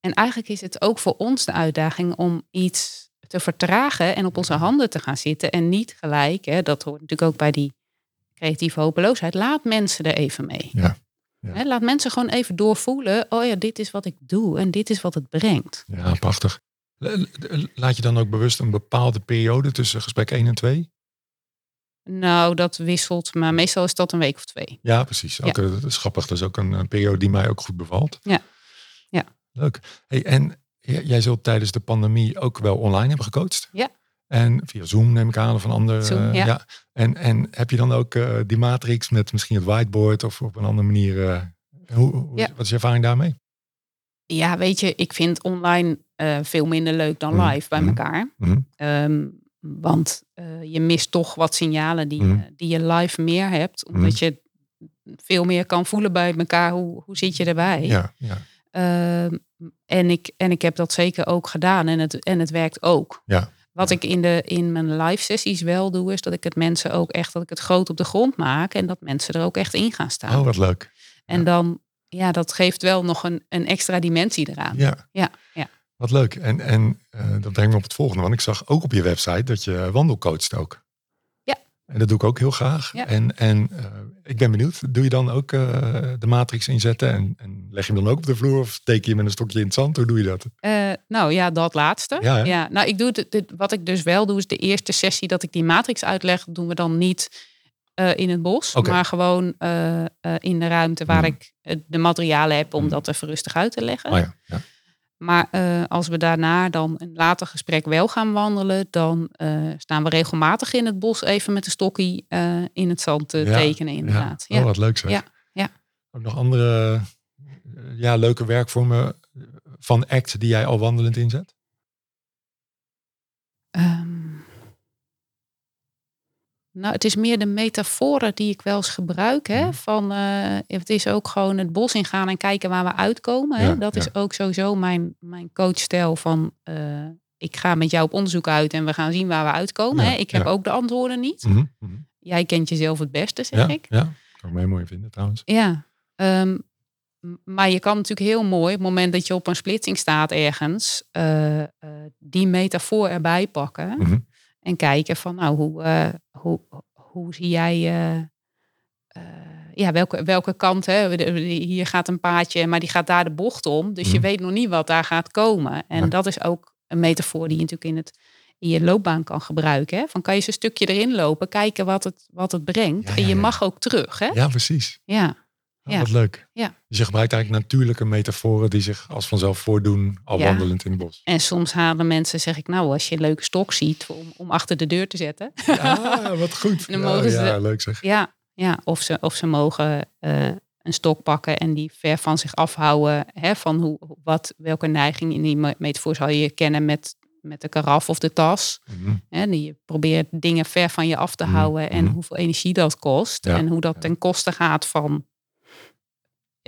En eigenlijk is het ook voor ons de uitdaging om iets te vertragen en op onze handen te gaan zitten. En niet gelijk, hè, dat hoort natuurlijk ook bij die creatieve hopeloosheid. Laat mensen er even mee. Ja. Ja. Hè, laat mensen gewoon even doorvoelen. Oh ja, dit is wat ik doe en dit is wat het brengt. Ja, prachtig. Laat je dan ook bewust een bepaalde periode tussen gesprek 1 en 2? Nou, dat wisselt, maar meestal is dat een week of twee. Ja, precies. Ook, eh, Dat is grappig. Dat is ook een, een periode die mij ook goed bevalt. Ja. Ja. Leuk. Hey, en jij zult tijdens de pandemie ook wel online hebben gecoacht? Ja. En via Zoom neem ik aan of een ander. Zoom, eh, ja. En, en heb je dan ook eh, die matrix met misschien het whiteboard of op een andere manier? eh, hoe, hoe- Ja. Wat is je ervaring daarmee? Ja, weet je, ik vind online veel minder leuk dan Mhm. live bij Mhm. elkaar. Mhm. Ehm, want je mist toch wat signalen die, die je live meer hebt. Omdat je veel meer kan voelen bij elkaar. Hoe, hoe zit je erbij? Ja, ja. Ehm, en, ik, en ik heb dat zeker ook gedaan en het, en het werkt ook. Ja. Wat ik in, de, in mijn live sessies wel doe, is dat ik het mensen ook echt, dat ik het groot op de grond maak en dat mensen er ook echt in gaan staan. Oh, wat leuk. en dan, ja, dat geeft wel nog een, een extra dimensie eraan. Ja. Ja, ja. Wat leuk. En, en eh, dat brengt me op het volgende. Want ik zag ook op je website dat je wandelcoacht ook. En dat doe ik ook heel graag. Ja. En, en eh, ik ben benieuwd. Doe je dan ook eh, de matrix inzetten? En, en leg je hem dan ook op de vloer? Of steek je hem met een stokje in het zand? Hoe doe je dat? Eh, nou ja, dat laatste. Ja, nou, ik doe het, dit- wat ik dus wel doe, is de eerste sessie dat ik die matrix uitleg, doen we dan niet in het bos, maar gewoon in de ruimte waar Mhm. ik de materialen heb om Mhm. dat even rustig uit te leggen. Oh ja. ja. Maar eh, als we daarna dan een later gesprek wel gaan wandelen, dan eh, staan we regelmatig in het bos even met de stokkie eh, in het zand te Ja, tekenen, inderdaad. Ja. Ja. Oh, wat leuk zeg. Ja, ja. Ook nog andere ja, leuke werkvormen van ACT die jij al wandelend inzet? Ehm, nou, het is meer de metaforen die ik wel eens gebruik. Hè? Mhm. Van, eh, het is ook gewoon het bos ingaan en kijken waar we uitkomen. Hè? Ja, dat ja. is ook sowieso mijn, mijn coachstijl van... eh, ik ga met jou op onderzoek uit en we gaan zien waar we uitkomen. Ja, hè? Ik heb ook de antwoorden niet. Mhm, mhm. Jij kent jezelf het beste, zeg ik. ja. Kan ik heel mooi vinden trouwens. Ja, ehm, maar je kan natuurlijk heel mooi, op het moment dat je op een splitsing staat ergens, eh, die metafoor erbij pakken. En kijken van, nou, hoe, eh, hoe, hoe zie jij, eh, eh, ja, welke, welke kant, hè? Hier gaat een paadje, maar die gaat daar de bocht om. Dus je Mhm. weet nog niet wat daar gaat komen. En Ja. dat is ook een metafoor die je natuurlijk in, het, in je loopbaan kan gebruiken. Hè? Van kan je eens een stukje erin lopen, kijken wat het, wat het brengt. Ja, en je mag ook terug, hè? Ja, precies. Ja, Oh, Ja. Wat leuk. Ja. Dus je gebruikt eigenlijk natuurlijke metaforen die zich als vanzelf voordoen, al Ja. wandelend in het bos. En soms halen mensen, zeg ik nou, als je een leuke stok ziet om, om achter de deur te zetten. Ja, wat goed. Dan Ja, mogen ze- ja, leuk zeg. Ja, ja of, ze, of ze mogen eh, een stok pakken en die ver van zich afhouden. Hè, van hoe, wat, welke neiging in die me- metafoor zal je kennen met, met de karaf of de tas. Hè, die je probeert dingen ver van je af te Mhm, houden en mhm. hoeveel energie dat kost. Ja, En hoe dat ja. ten koste gaat van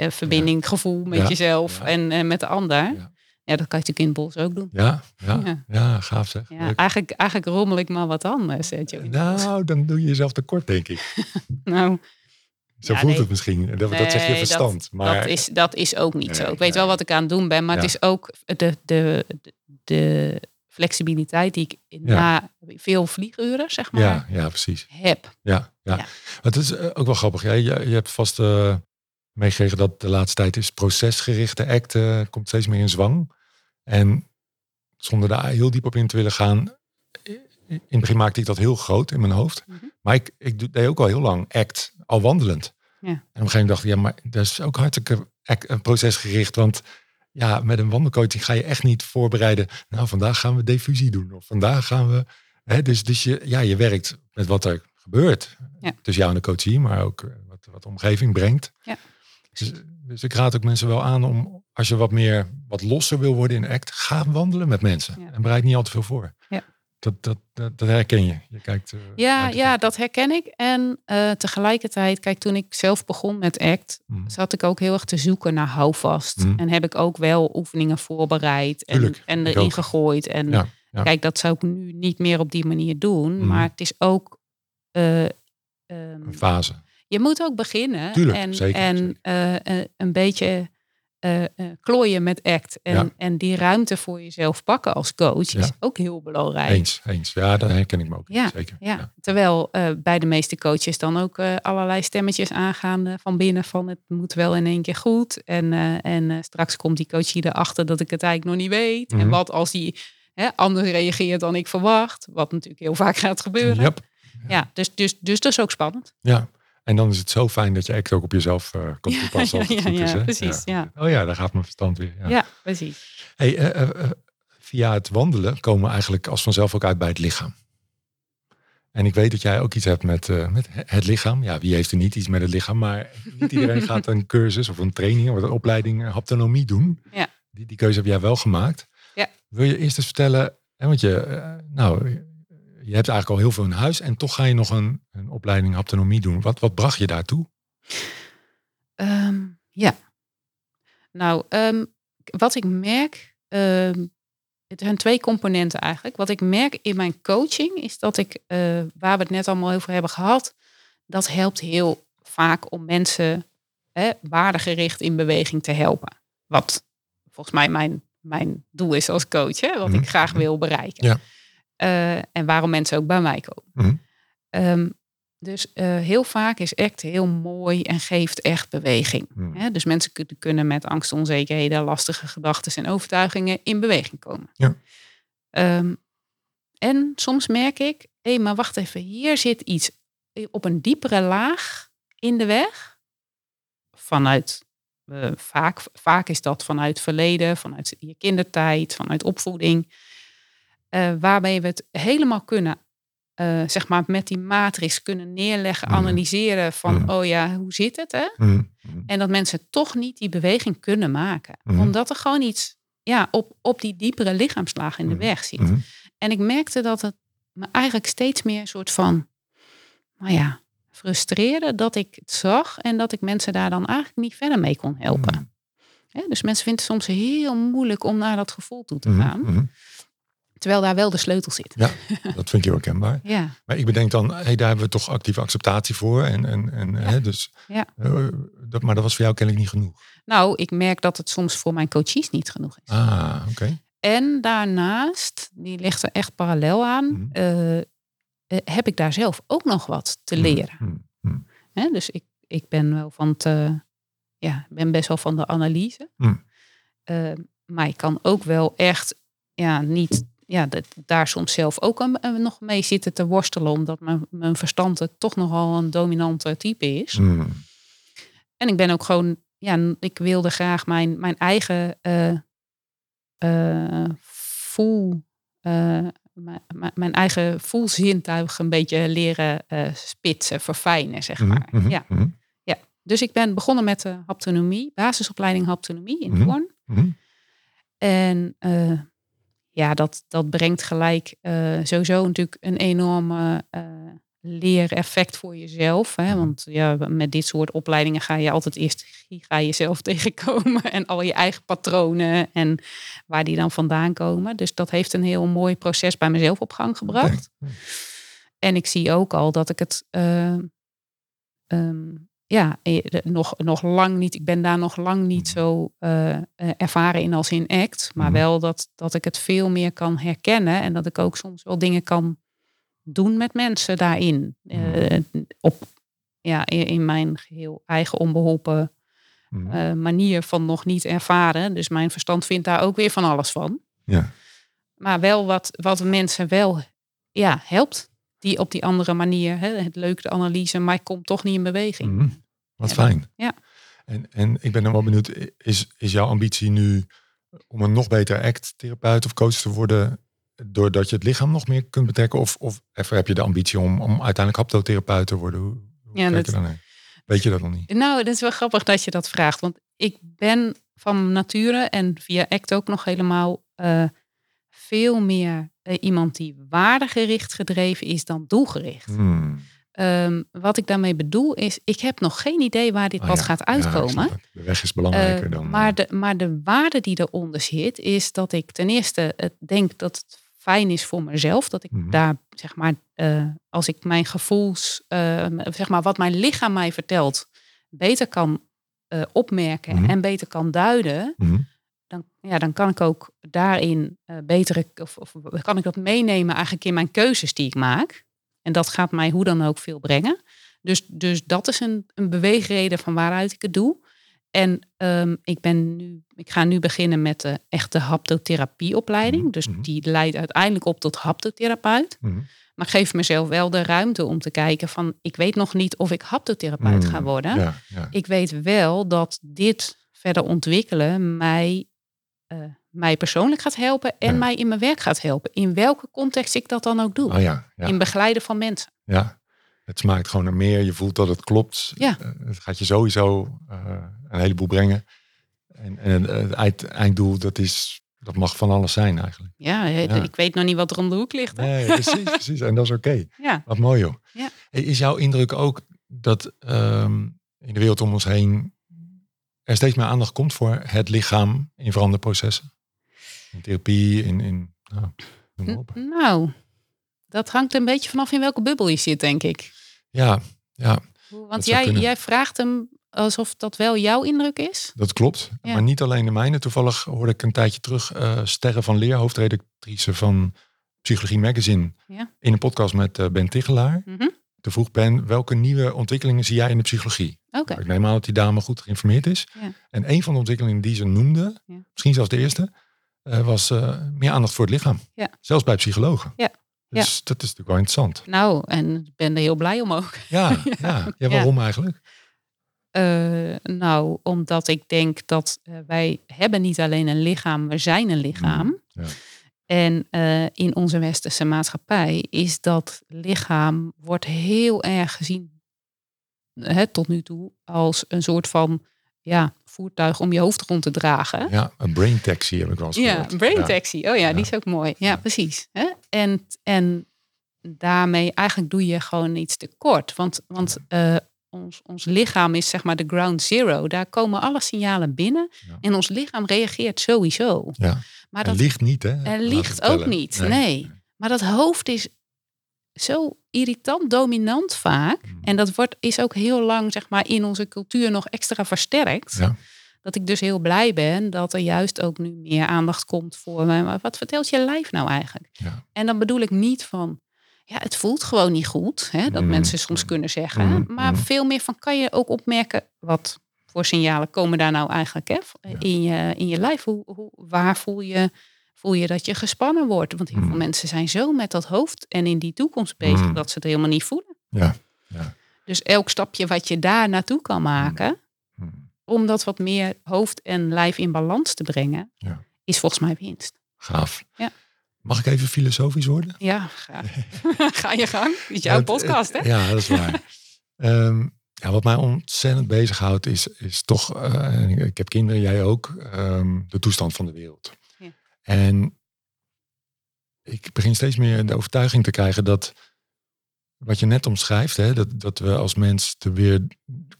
eh, verbinding, gevoel met jezelf. En, en met de ander. Ja. Dat kan je natuurlijk in het bos ook doen. Ja, ja, ja. Ja. gaaf zeg. Ja, eigenlijk, eigenlijk rommel ik maar wat anders. Joey. Nou, dan doe je jezelf tekort, denk ik. nou Zo Ja, voelt nee. het misschien. Dat, dat zeg je verstand. maar dat, is, dat is ook niet Nee, zo. Ik weet wel wat ik aan het doen ben, maar het is ook de, de, de, de flexibiliteit die ik Ja. na veel vlieguren, zeg maar, ja, ja, precies. heb. Ja, ja. Ja. Het is eh, ook wel grappig. Ja, je, je hebt vast eh, meegekregen dat de laatste tijd is procesgerichte act eh, komt steeds meer in zwang. En zonder daar heel diep op in te willen gaan. In het begin maakte ik dat heel groot in mijn hoofd. Mhm. Maar ik, ik doe- deed ook al heel lang act, al wandelend. Ja. En op een gegeven moment dacht ik, ja, maar dat is ook hartstikke act- eh, procesgericht. Want ja, met een wandelcoaching ga je echt niet voorbereiden. Nou, vandaag gaan we diffusie doen. Of vandaag gaan we... Hè, dus dus je, ja, je werkt met wat er gebeurt. Ja. Tussen jou en de coachie, maar ook eh, wat, wat de omgeving brengt. Ja. Dus, dus ik raad ook mensen wel aan om, als je wat meer, wat losser wil worden in act, ga wandelen met mensen. Ja. En bereid niet al te veel voor. Ja. Dat, dat, dat, dat herken je. Je kijkt. eh, Ja, ja, dat herken ik. En eh, tegelijkertijd, kijk, toen ik zelf begon met ACT, Mm. zat ik ook heel erg te zoeken naar houvast. Mhm. En heb ik ook wel oefeningen voorbereid en, Tuurlijk, en erin ook. gegooid. En Ja, ja. kijk, dat zou ik nu niet meer op die manier doen. Mhm. Maar het is ook... eh, ehm, Een fase. Je moet ook beginnen. Tuurlijk, en zeker, en zeker. eh, eh, een beetje eh, klooien met act. En, Ja. en die ruimte voor jezelf pakken als coach is ook heel belangrijk. Eens, eens. Ja, dat herken ik me ook. Ja, Zeker. Ja, terwijl bij de meeste coaches dan ook allerlei stemmetjes aangaan van binnen van het moet wel in één keer goed. En, en straks komt die coach hier erachter dat ik het eigenlijk nog niet weet. En Mhm. wat als die hè, anders reageert dan ik verwacht. Wat natuurlijk heel vaak gaat gebeuren. Yep. Ja, dus, dus, dus dat is ook spannend. Ja. En dan is het zo fijn dat je act ook op jezelf eh kan Ja, toepassen. als ja, het ja, is, precies, ja. Oh ja, daar gaat mijn verstand weer. Ja, Ja. precies. Hey, eh, eh, via het wandelen komen we eigenlijk als vanzelf ook uit bij het lichaam. En ik weet dat jij ook iets hebt met, met het lichaam. Ja, wie heeft er niet iets met het lichaam? Maar niet iedereen gaat een cursus of een training of een opleiding haptonomie doen. Ja. Die, die keuze heb jij wel gemaakt. Ja. Wil je eerst eens vertellen, hè, want je, nou, je hebt eigenlijk al heel veel in huis en toch ga je nog een, een opleiding haptonomie doen. Wat, wat bracht je daartoe? Ehm, ja. Nou, ehm, wat ik merk, ehm, het zijn twee componenten eigenlijk. Wat ik merk in mijn coaching is dat ik, eh, waar we het net allemaal over hebben gehad, dat helpt heel vaak om mensen hè, waardegericht in beweging te helpen. Wat volgens mij mijn, mijn doel is als coach, hè, wat Mhm. ik graag wil bereiken. Ja. Eh, en waarom mensen ook bij mij komen. Mhm. Ehm, dus eh, heel vaak is ACT heel mooi en geeft echt beweging. Mhm. Hè? Dus mensen kun- kunnen met angst, onzekerheden, lastige gedachten en overtuigingen in beweging komen. Ja. Ehm, en soms merk ik, hé, maar wacht even, hier zit iets op een diepere laag in de weg. Vanuit, eh, vaak, vaak is dat vanuit verleden, vanuit je kindertijd, vanuit opvoeding. Eh, waarbij we het helemaal kunnen, eh, zeg maar, met die matrix kunnen neerleggen, Mhm. analyseren van, Mhm. oh ja, hoe zit het, hè? Mhm. En dat mensen toch niet die beweging kunnen maken. Omdat er gewoon iets ja, op, op die diepere lichaamslaag in de weg zit. En ik merkte dat het me eigenlijk steeds meer een soort van, nou ja, frustreerde dat ik het zag en dat ik mensen daar dan eigenlijk niet verder mee kon helpen. Dus mensen vinden het soms heel moeilijk om naar dat gevoel toe te gaan. Terwijl daar wel de sleutel zit. Ja, dat vind ik heel herkenbaar. Ja, Maar ik bedenk dan, hey, daar hebben we toch actieve acceptatie voor. En, en, en, hè, dus, Ja. eh, dat, maar dat was voor jou kennelijk niet genoeg. nou, ik merk dat het soms voor mijn coaches niet genoeg is. Ah, oké. En daarnaast, die ligt er echt parallel aan, Mhm. eh, eh, heb ik daar zelf ook nog wat te Mm, leren. mm. Hè? Dus ik, ik ben wel van eh, ja, ben best wel van de analyse. Mm. Maar ik kan ook wel echt, ja, niet, ja, dat, daar soms zelf ook een, een- nog mee zitten te worstelen, omdat mijn, mijn verstand het toch nogal een dominante type is. Mm. En ik ben ook gewoon, ja, ik wilde graag mijn, mijn eigen eh eh, voel, eh, mijn, eigen voelzintuig een beetje leren eh, spitsen, verfijnen, zeg Mhm, maar. mhm, Ja. mhm, Dus ik ben begonnen met de haptonomie, basisopleiding haptonomie in. Doorn. En eh, ja, dat, dat brengt gelijk eh, sowieso natuurlijk een enorme eh leereffect voor jezelf. Hè? Mhm. Want ja, met dit soort opleidingen ga je altijd eerst ga je jezelf tegenkomen en al je eigen patronen en waar die dan vandaan komen. Dus dat heeft een heel mooi proces bij mezelf op gang gebracht. En ik zie ook al dat ik het eh, ehm, ja, eh, nog, nog lang niet, ik ben daar nog lang niet Mhm. zo eh, eh, ervaren in als in ACT. Maar Mhm. wel dat, dat ik het veel meer kan herkennen en dat ik ook soms wel dingen kan doen met mensen daarin. Eh, op, ja, in, mijn geheel eigen onbeholpen manier van nog niet ervaren. Dus mijn verstand vindt daar ook weer van alles van. Ja. Maar wel wat, wat mensen wel ja, helpt. Die op die andere manier, hè, het leuke de analyse, maar ik kom toch niet in beweging. Mhm. Wat Ja, fijn. ja. En, en ik ben dan wel benieuwd, is, is jouw ambitie nu om een nog beter act-therapeut of coach te worden, doordat je het lichaam nog meer kunt betrekken? Of, of even heb je de ambitie om, om uiteindelijk haptotherapeut te worden? Hoe, hoe Ja, dat- je daarnaar? Weet je dat nog niet? Nou, dat is wel grappig dat je dat vraagt. Want ik ben van nature en via ACT ook nog helemaal eh, veel meer iemand die waardegericht gedreven is dan doelgericht. Hmm. Ehm, wat ik daarmee bedoel is, ik heb nog geen idee waar dit Ah, pad ja. gaat uitkomen. de weg is belangrijker Eh, dan... maar, eh, de, maar de waarde die eronder zit, is dat ik ten eerste het denk dat het fijn is voor mezelf. Dat ik Mhm. daar, zeg maar, eh, als ik mijn gevoels, eh, zeg maar, wat mijn lichaam mij vertelt, beter kan eh, opmerken Mhm. en beter kan duiden, mhm. Dan, ja, dan kan ik ook daarin eh betere, of, of kan ik dat meenemen eigenlijk in mijn keuzes die ik maak. En dat gaat mij hoe dan ook veel brengen. Dus, dus dat is een, een beweegreden van waaruit ik het doe. En ehm, ik, ben nu, ik ga nu beginnen met de echte haptotherapieopleiding. Mhm, Dus mhm. die leidt uiteindelijk op tot haptotherapeut. Mhm. Maar ik geef mezelf wel de ruimte om te kijken van... ik weet nog niet of ik haptotherapeut ga worden. Ja, ja. Ik weet wel dat dit verder ontwikkelen mij, eh, mij persoonlijk gaat helpen en Ja. mij in mijn werk gaat helpen. In welke context ik dat dan ook doe. Oh ja, ja, In begeleiden van mensen. ja. Het smaakt gewoon naar meer. Je voelt dat het klopt. Ja. Eh, Het gaat je sowieso eh, een heleboel brengen. En, en het eind- einddoel, dat, is, dat mag van alles zijn eigenlijk. Ja, ik weet nog niet wat er om de hoek ligt. Hè? Nee, precies, precies. En dat is oké. Ja. Wat mooi joh. Ja. Is jouw indruk ook dat ehm, in de wereld om ons heen er steeds meer aandacht komt voor het lichaam in veranderprocessen? In therapie, in, in nou, noem maar op. N- Nou, dat hangt een beetje vanaf in welke bubbel je zit, denk ik. Ja, ja, Want jij, kunnen. jij vraagt hem alsof dat wel jouw indruk is. dat klopt. Ja. Maar niet alleen de mijne. Toevallig hoorde ik een tijdje terug eh Sterren van Leer, hoofdredactrice van Psychologie Magazine, Ja. in een podcast met eh, Ben Tichelaar. Mhm. Toen vroeg Ben, welke nieuwe ontwikkelingen zie jij in de psychologie? Oké. Ik neem aan dat die dame goed geïnformeerd is. Ja. En een van de ontwikkelingen die ze noemde, Ja. misschien zelfs de eerste, eh, was eh, meer aandacht voor het lichaam. Ja. Zelfs bij psychologen. Ja. Dus dat is natuurlijk wel interessant. Nou, en ik ben er heel blij om ook. Ja, ja. ja. waarom eigenlijk? Eh, nou, omdat ik denk dat wij hebben niet alleen een lichaam, we zijn een lichaam. Mm, ja. En eh, in onze westerse maatschappij is dat lichaam wordt heel erg gezien hè, tot nu toe als een soort van ja, voertuig om je hoofd rond te dragen. Ja, een brain taxi heb ik wel eens Ja, gehoord. brain taxi. Oh ja, die is ook mooi. Ja, Ja. precies. Hè? En, en daarmee eigenlijk doe je gewoon iets tekort. Want, want eh, ons, ons lichaam is zeg maar de ground zero. Daar komen alle signalen binnen. Ja. En ons lichaam reageert sowieso. Ja. Maar En dat, liegt niet, hè? liegt ik vertellen. ook niet, nee. maar dat hoofd is zo irritant dominant vaak. Mm. En dat wordt, is ook heel lang zeg maar, in onze cultuur nog extra versterkt. Ja. Dat ik dus heel blij ben dat er juist ook nu meer aandacht komt voor. eh, Maar wat vertelt je lijf nou eigenlijk? Ja. En dan bedoel ik niet van ja, het voelt gewoon niet goed. Hè, dat Mm. mensen soms kunnen zeggen. Mm, Maar veel meer van kan je ook opmerken wat voor signalen komen daar nou eigenlijk hè, in, je, in je lijf. Hoe, hoe, waar voel je, voel je dat je gespannen wordt? Want heel Mm. veel mensen zijn zo met dat hoofd en in die toekomst bezig Mm. dat ze het helemaal niet voelen. Ja. ja. Dus elk stapje wat je daar naartoe kan maken, Hm. om dat wat meer hoofd en lijf in balans te brengen, Ja. is volgens mij winst. Gaaf. Ja. Mag ik even filosofisch worden? Ja, graag. Ga je gang. Het is jouw Het- podcast, hè? Ja, dat is waar. Ehm, ja, wat mij ontzettend bezighoudt is, is toch, eh, ik- heb kinderen, jij ook, ehm, de toestand van de wereld. Ja. En ik begin steeds meer de overtuiging te krijgen dat wat je net omschrijft, hè, dat, dat we als mens te weer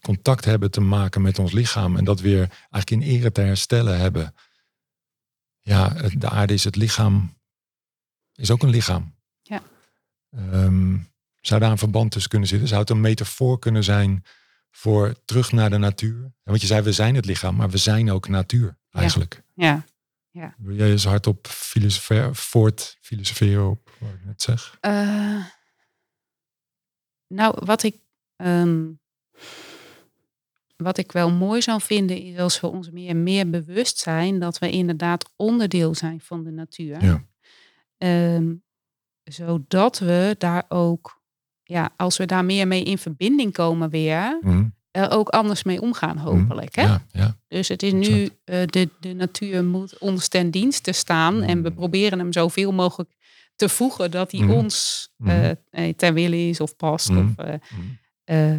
contact hebben te maken met ons lichaam en dat weer eigenlijk in ere te herstellen hebben. Ja, de aarde is het lichaam, is ook een lichaam. Ja. Ehm, zou daar een verband tussen kunnen zitten? Zou het een metafoor kunnen zijn voor terug naar de natuur? Want je zei, we zijn het lichaam, maar we zijn ook natuur eigenlijk. Ja. Wil jij eens hardop filosoferen, voort filosoferen op wat ik net zeg? Eh, nou, wat ik, ehm, wat ik wel mooi zou vinden is als we ons meer, meer bewust zijn dat we inderdaad onderdeel zijn van de natuur. Ja. Ehm, zodat we daar ook, ja, als we daar meer mee in verbinding komen weer, Mhm. er ook anders mee omgaan hopelijk. Hè? Ja, ja. Dus het is nu, eh, de, de natuur moet ons ten dienste staan. En we Mm. proberen hem zoveel mogelijk te voegen dat hij Mhm. ons Mhm. eh, eh, ter wille is of past. Mhm. Of, eh, Mhm. eh,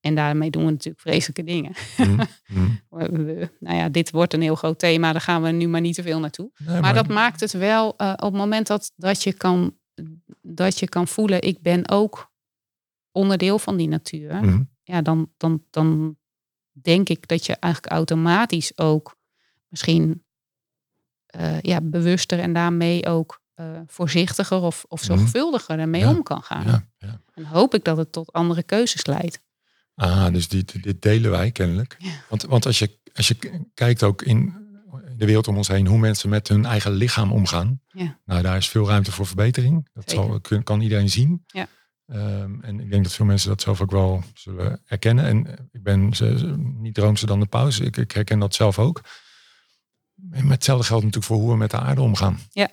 en daarmee doen we natuurlijk vreselijke dingen. Mhm. Mhm. We- nou ja, dit wordt een heel groot thema, daar gaan we nu maar niet te veel naartoe. Nee, Maar dat maakt het wel, eh, op het moment dat, dat, je kan, dat je kan voelen, ik ben ook onderdeel van die natuur. Mhm. Ja, dan, dan, dan denk ik dat je eigenlijk automatisch ook misschien eh, ja, bewuster en daarmee ook eh, voorzichtiger of, of Mhm. zorgvuldiger ermee Ja, om kan gaan. Ja, ja. En hoop ik dat het tot andere keuzes leidt. Ah, dus dit, dit delen wij kennelijk. Want, want als je, als je kijkt ook in de wereld om ons heen, hoe mensen met hun eigen lichaam omgaan. Ja. Nou, daar is veel ruimte voor verbetering. Dat zal, kan iedereen zien. Ja. Ehm, en ik denk dat veel mensen dat zelf ook wel zullen erkennen. En eh, ik ben ze, ze- niet roomser dan de pauze. Ik, ik herken dat zelf ook. En met hetzelfde geldt natuurlijk voor hoe we met de aarde omgaan. Ja.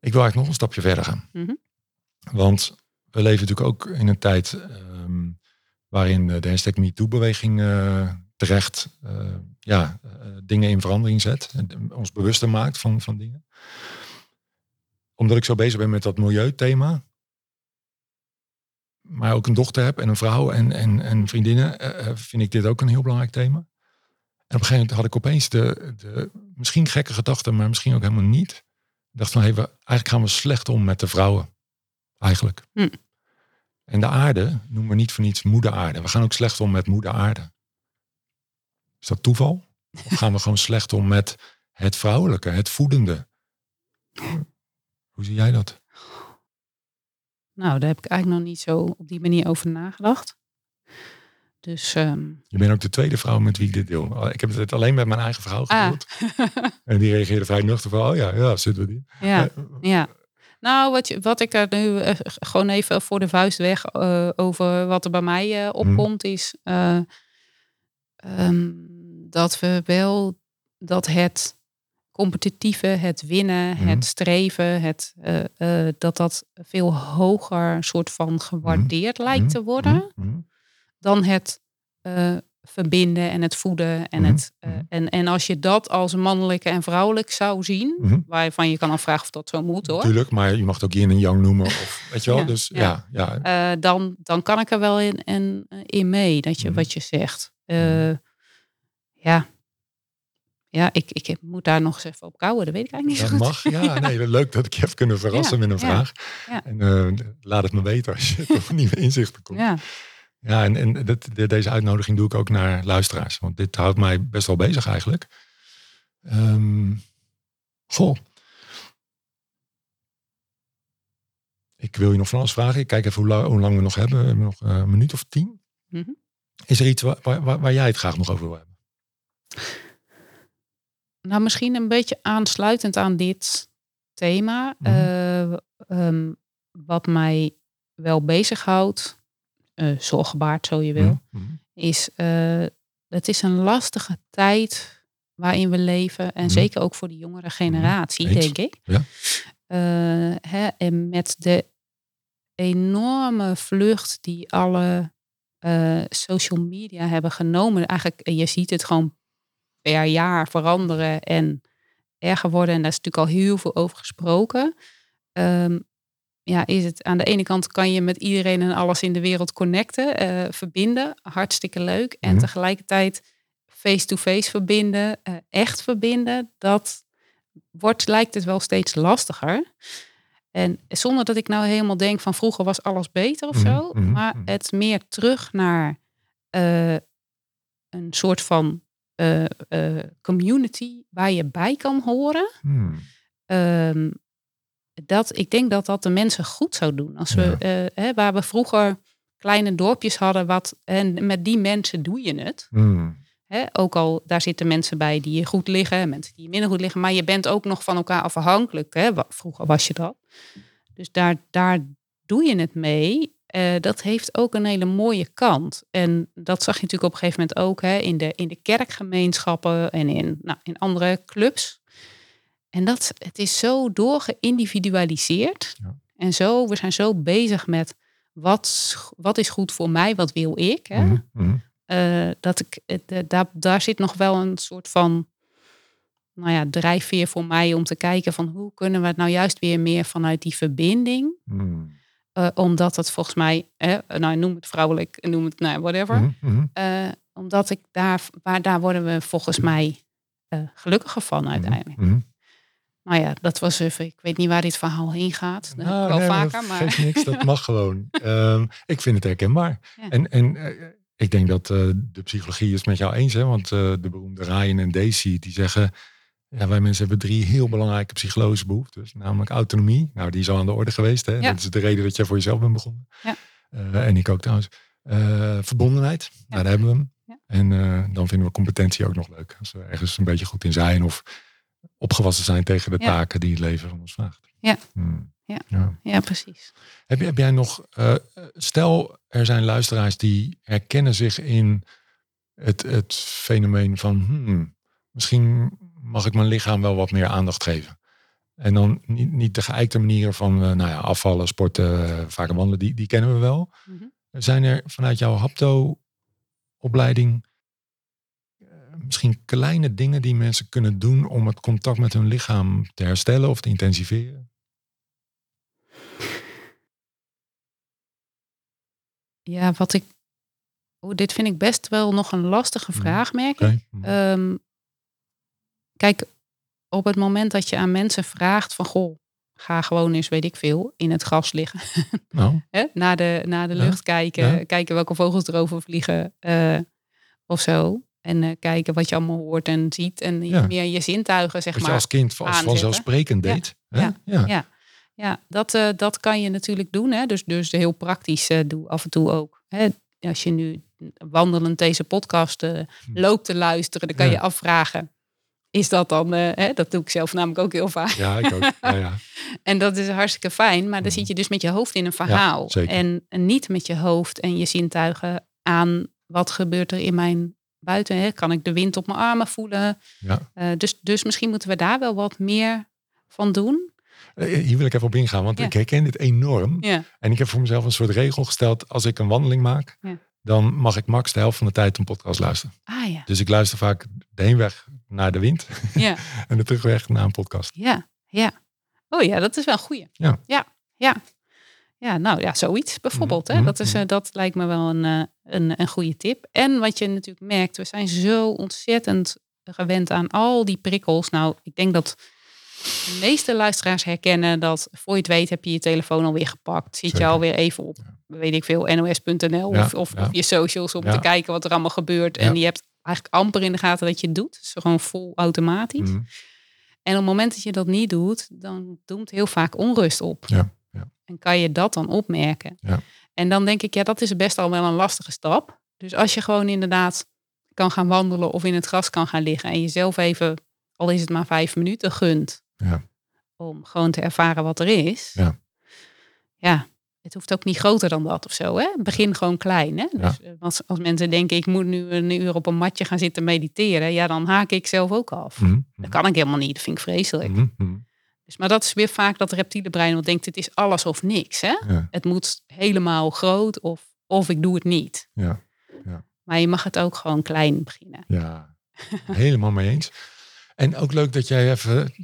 Ik wil eigenlijk nog een stapje verder gaan. Mhm. Want we leven natuurlijk ook in een tijd ehm, waarin de hashtag MeToo-beweging eh, terecht eh, ja, dingen in verandering zet. En ons bewuster maakt van, van dingen. Omdat ik zo bezig ben met dat milieuthema. Maar ook een dochter heb en een vrouw en, en, en vriendinnen. eh, eh, vind ik dit ook een heel belangrijk thema. En op een gegeven moment had ik opeens de, de misschien gekke gedachte, maar misschien ook helemaal niet. Ik dacht van, hey, we, eigenlijk gaan we slecht om met de vrouwen. Eigenlijk. Hm. En de aarde noemen we niet voor niets moeder aarde. We gaan ook slecht om met moeder aarde. Is dat toeval? Of gaan we gewoon slecht om met het vrouwelijke, het voedende? Hoe zie jij dat? Nou, daar heb ik eigenlijk nog niet zo op die manier over nagedacht. Dus ehm, Je bent ook de tweede vrouw met wie ik dit deel. Ik heb het alleen met mijn eigen vrouw ah, gedeeld. En die reageerde vrij nuchter van, oh ja, ja, zitten we die. ja, Eh, ja. Nou, wat, je, wat ik er nu eh, gewoon even voor de vuist weg eh, over wat er bij mij eh, opkomt, is eh, ehm, dat we wel dat het competitieve, het winnen, Mhm. het streven, het, eh, eh, dat dat veel hoger soort van gewaardeerd lijkt te worden Mhm, mhm. dan het eh, verbinden en het voeden. En, Mhm, het, mhm. en, en als je dat als mannelijk en vrouwelijk zou zien, Mhm. waarvan je kan afvragen of dat zo moet hoor. Tuurlijk, maar je mag het ook yin en yang noemen. Of, weet je wel? Ja, dus ja. ja, ja. Dan, dan kan ik er wel in, in, in mee, dat je, Mhm. wat je zegt. Ja, ja ik, ik moet daar nog eens even op kouwen, dat weet ik eigenlijk niet Dat mag. Ja, nee, leuk dat ik je heb kunnen verrassen Ja, met een vraag. En eh, laat het me weten als je tot nieuwe inzichten komt. Ja, Ja, en, en dat, de- deze uitnodiging doe ik ook naar luisteraars. Want dit houdt mij best wel bezig eigenlijk. Ehm, goh. Ik wil je nog van alles vragen. Ik kijk even hoe, la- hoe lang we nog hebben. We hebben nog eh, een minuut of tien. Mhm. Is er iets waar, waar, waar- waar jij het graag nog over wil hebben? Nou misschien een beetje aansluitend aan dit thema. Mhm. eh, ehm, wat mij wel bezighoudt, uh, zorgbaard zo je wil, Mhm. is uh, het is een lastige tijd waarin we leven. En Mhm. zeker ook voor de jongere generatie, denk ik. Ja. Uh, hè, en met de enorme vlucht die alle social media hebben genomen. Eigenlijk, je ziet het gewoon per jaar veranderen en erger worden. En daar is natuurlijk al heel veel over gesproken. Um, ja, is het aan de ene kant kan je met iedereen en alles in de wereld connecten, uh, verbinden. Hartstikke leuk. En Mhm. tegelijkertijd face-to-face verbinden, uh, echt verbinden, dat wordt, lijkt het wel steeds lastiger. En zonder dat ik nou helemaal denk van vroeger was alles beter of Mhm, zo, mhm, maar het meer terug naar uh, een soort van uh, uh, community waar je bij kan horen. Hmm. Um, dat, ik denk dat dat de mensen goed zou doen. Als we, Ja. hè, waar we vroeger kleine dorpjes hadden, wat, en met die mensen doe je het. Hmm. Hè, ook al daar zitten mensen bij die je goed liggen, mensen die je minder goed liggen, maar je bent ook nog van elkaar afhankelijk. Hè? Vroeger was je dat. Dus daar, daar doe je het mee. Eh, dat heeft ook een hele mooie kant. En dat zag je natuurlijk op een gegeven moment ook hè, in, de, in de kerkgemeenschappen en in, nou, in andere clubs. En dat, het is zo doorgeïndividualiseerd. Ja. En zo, we zijn zo bezig met wat, wat is goed voor mij, wat wil ik. Hè? Mhm, mhm. Eh, dat ik, eh, daar, daar zit nog wel een soort van nou ja, drijfveer voor mij om te kijken van hoe kunnen we het nou juist weer meer vanuit die verbinding. Hmm. Eh, omdat het volgens mij, eh, nou noem het vrouwelijk, noem het nou, whatever. Mhm, mhm. Eh, omdat ik daar, waar, daar worden we volgens mij eh, gelukkiger van uiteindelijk. Mhm. Nou ja, dat was even, ik weet niet waar dit verhaal heen gaat. Dat Nou, wel nee, vaker, dat maar geeft niks, dat mag gewoon. Ehm, ik vind het herkenbaar. Ja. En, en ik denk dat de psychologie is met jou eens, hè? want de beroemde Ryan en Daisy die zeggen, ja, wij mensen hebben drie heel belangrijke psychologische behoeftes, namelijk autonomie. Nou, die is al aan de orde geweest. Hè? Ja. Dat is de reden dat jij voor jezelf bent begonnen. Ja. Eh, en ik ook trouwens. Eh, verbondenheid, nou, daar hebben we hem. En eh, dan vinden we competentie ook nog leuk. Als we ergens een beetje goed in zijn of opgewassen zijn tegen de taken die het leven van ons vraagt. Ja. Hmm. Ja. ja. precies. Heb, heb jij nog, stel er zijn luisteraars die herkennen zich in het, het fenomeen van hmm, misschien mag ik mijn lichaam wel wat meer aandacht geven. En dan niet, niet de geëikte manieren van eh, nou ja, afvallen, sporten, eh, vaker wandelen, die, die kennen we wel. Mhm. Zijn er vanuit jouw hapto-opleiding eh, misschien kleine dingen die mensen kunnen doen om het contact met hun lichaam te herstellen of te intensiveren? Ja, wat ik. Oh, dit vind ik best wel nog een lastige Mhm. vraag, merk ik. Kijk, op het moment dat je aan mensen vraagt van goh, ga gewoon eens, weet ik veel, in het gras liggen. Nou, Hè? Naar, de, naar de Ja, lucht kijken, ja. kijken welke vogels erover vliegen eh, of zo. En eh, kijken wat je allemaal hoort en ziet. En Ja. meer je zintuigen, zeg wat je maar. als kind als vanzelfsprekend deed. hè? ja, ja. ja. Dat, eh, dat kan je natuurlijk doen. Hè? Dus, dus heel praktisch doe af en toe ook. Hè? Als je nu wandelend deze podcast eh, loopt te luisteren, dan kan Hm. Je afvragen. Is dat dan, eh, hè? dat doe ik zelf namelijk ook heel vaak. Ja, ik ook. Ja, ja. En dat is hartstikke fijn, maar dan Mhm. zit je dus met je hoofd in een verhaal. en, en niet met je hoofd en je zintuigen aan wat gebeurt er in mijn buiten. Hè? Kan ik de wind op mijn armen voelen? Ja. Eh, dus, dus misschien moeten we daar wel wat meer van doen. Eh, Hier wil ik even op ingaan, want ik herken dit enorm. En ik heb voor mezelf een soort regel gesteld. Als ik een wandeling maak, dan mag ik max de helft van de tijd een podcast luisteren. ah ja, Dus ik luister vaak de heenweg naar de wind ja. en de terugweg naar een podcast. Ja, ja. Oh ja, dat is wel een goeie. Ja. Ja, ja. Ja, nou ja, zoiets bijvoorbeeld. Hè? Mhm, Dat, is, eh, dat lijkt me wel een, eh, een, een goede tip. En wat je natuurlijk merkt, we zijn zo ontzettend gewend aan al die prikkels. Nou, ik denk dat de meeste luisteraars herkennen dat voor je het weet heb je je telefoon alweer gepakt. Zit Zeker. je alweer even op, weet ik veel, nos.nl Ja, of, of, ja. of je socials om Ja. te kijken wat er allemaal gebeurt. En je hebt eigenlijk amper in de gaten dat je het doet. Is gewoon vol automatisch. Mhm. En op het moment dat je dat niet doet, dan doemt heel vaak onrust op. Ja, ja. En kan je dat dan opmerken? Ja. En dan denk ik, ja, dat is best al wel een lastige stap. Dus als je gewoon inderdaad kan gaan wandelen of in het gras kan gaan liggen en jezelf even, al is het maar vijf minuten, gunt Ja. om gewoon te ervaren wat er is. Ja. ja, het hoeft ook niet groter dan dat of zo. Hè? Begin gewoon klein. Hè? Dus eh, als, als mensen denken, ik moet nu een uur op een matje gaan zitten mediteren, ja, dan haak ik zelf ook af. Mhm, Dat kan ik helemaal niet. Dat vind ik vreselijk. mhm, mhm. Dus, maar dat is weer vaak dat reptiele brein wat denkt, het is alles of niks. Hè? Ja, Het moet helemaal groot of, of ik doe het niet. ja, Maar je mag het ook gewoon klein beginnen. ja. Helemaal mee eens. En ook leuk dat jij even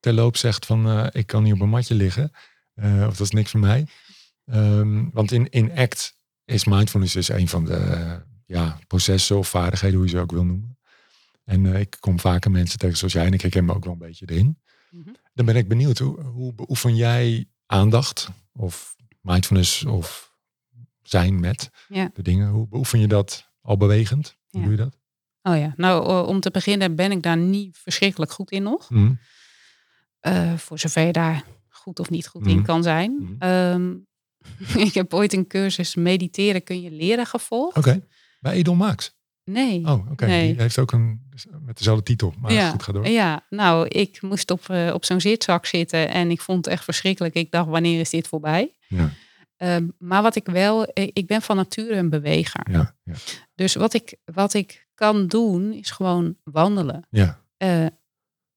terloop zegt van eh, ik kan niet op een matje liggen. Eh, of dat is niks voor mij. Ehm, want in, in ACT is mindfulness dus een van de ja, processen of vaardigheden, hoe je ze ook wil noemen. En eh, ik kom vaker mensen tegen zoals jij en ik herken me ook wel een beetje erin. Mhm. Dan ben ik benieuwd, hoe, hoe beoefen jij aandacht of mindfulness of zijn met Ja. de dingen? Hoe beoefen je dat al bewegend? Hoe Ja. doe je dat? Oh ja, nou eh, om te beginnen ben ik daar niet verschrikkelijk goed in nog. Mhm. Eh, voor zover je daar goed of niet goed Mhm. in kan zijn. Mhm. Ehm, ik heb ooit een cursus mediteren kun je leren gevolgd. Oké, bij Edel Max. Nee. Oh, oké. Nee. Die heeft ook een met dezelfde titel. Maar ja, goed, ga door. ja, nou, ik moest op, eh, op zo'n zitzak zitten en ik vond het echt verschrikkelijk. Ik dacht, wanneer is dit voorbij? Ja, Ehm, maar wat ik wel, eh, ik ben van nature een beweger. ja, ja. Dus wat ik, wat ik kan doen, is gewoon wandelen. ja. Eh,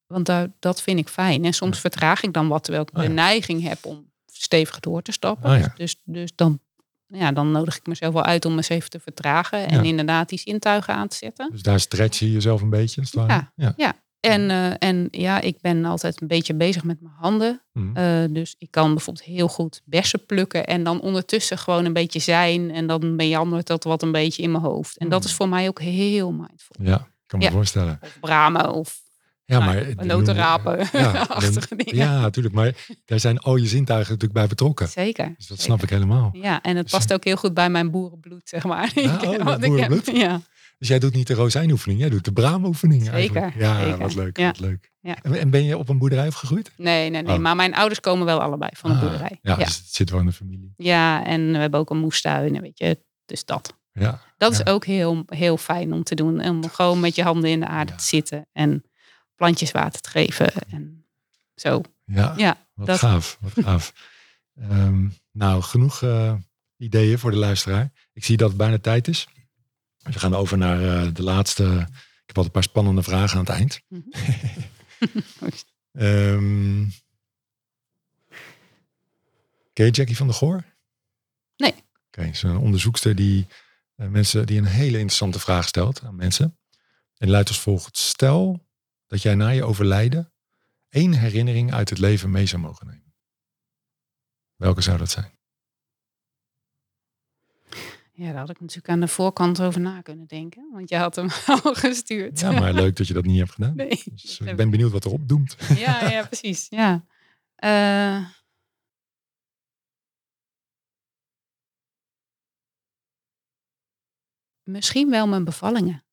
want daar, dat vind ik fijn. En soms vertraag ik dan wat, terwijl ik Oh de neiging heb om stevig door te stappen. Oh ja. Dus, dus dan, ja, dan nodig ik mezelf wel uit om eens even te vertragen. En Ja. inderdaad die zintuigen aan te zetten. Dus daar stretch je jezelf een beetje. Ware. ja. Ja. En, eh, en ja, ik ben altijd een beetje bezig met mijn handen. Mhm. Eh, dus ik kan bijvoorbeeld heel goed bessen plukken. En dan ondertussen gewoon een beetje zijn. En dan meandert dat wat een beetje in mijn hoofd. En dat Mm. is voor mij ook heel mindful. ja, ik kan me Ja. voorstellen. Of bramen of Ja, nou, maar notenrapen. Ja, achtige dan- dingen. ja, natuurlijk. Maar daar zijn al je zintuigen natuurlijk bij betrokken. Zeker. Dus dat zeker. snap ik helemaal. Ja, en het Dus- past ook heel goed bij mijn boerenbloed, zeg maar. Ah, oh, heb-? Ja, Dus jij doet niet de rozijnoefening, jij doet de braamoefening Zeker, eigenlijk. Ja, zeker. wat leuk, Ja. wat leuk. Ja. En en ben je op een boerderij opgegroeid? nee, nee, nee. Oh. Maar mijn ouders komen wel allebei van de Ah, boerderij. Ja, Ja. dus het zit wel in de familie. ja, en we hebben ook een moestuin, weet je. Dus dat. Ja, Dat Ja. is ook heel, heel fijn om te doen. Om gewoon met je handen in de aarde Ja. te zitten en plantjes water te geven. En zo. ja. Ja, Wat dat- gaaf, wat gaaf. Ehm, nou, genoeg eh, ideeën voor de luisteraar. Ik zie dat het bijna tijd is. We gaan over naar eh, de laatste. Ik heb altijd een paar spannende vragen aan het eind. Mhm. Ehm, ken je Jackie van der Goor? Nee. Oké, ze is een onderzoekster die, eh, mensen, die een hele interessante vraag stelt aan mensen. En luidt als volgt. Stel dat jij na je overlijden één herinnering uit het leven mee zou mogen nemen. Welke zou dat zijn? Ja, daar had ik natuurlijk aan de voorkant over na kunnen denken. Want je had hem al gestuurd. Ja, maar leuk dat je dat niet hebt gedaan. Nee, Dus dat ik ben benieuwd wat erop doemt. Ja, ja, precies. Ja. Eh, misschien wel mijn bevallingen.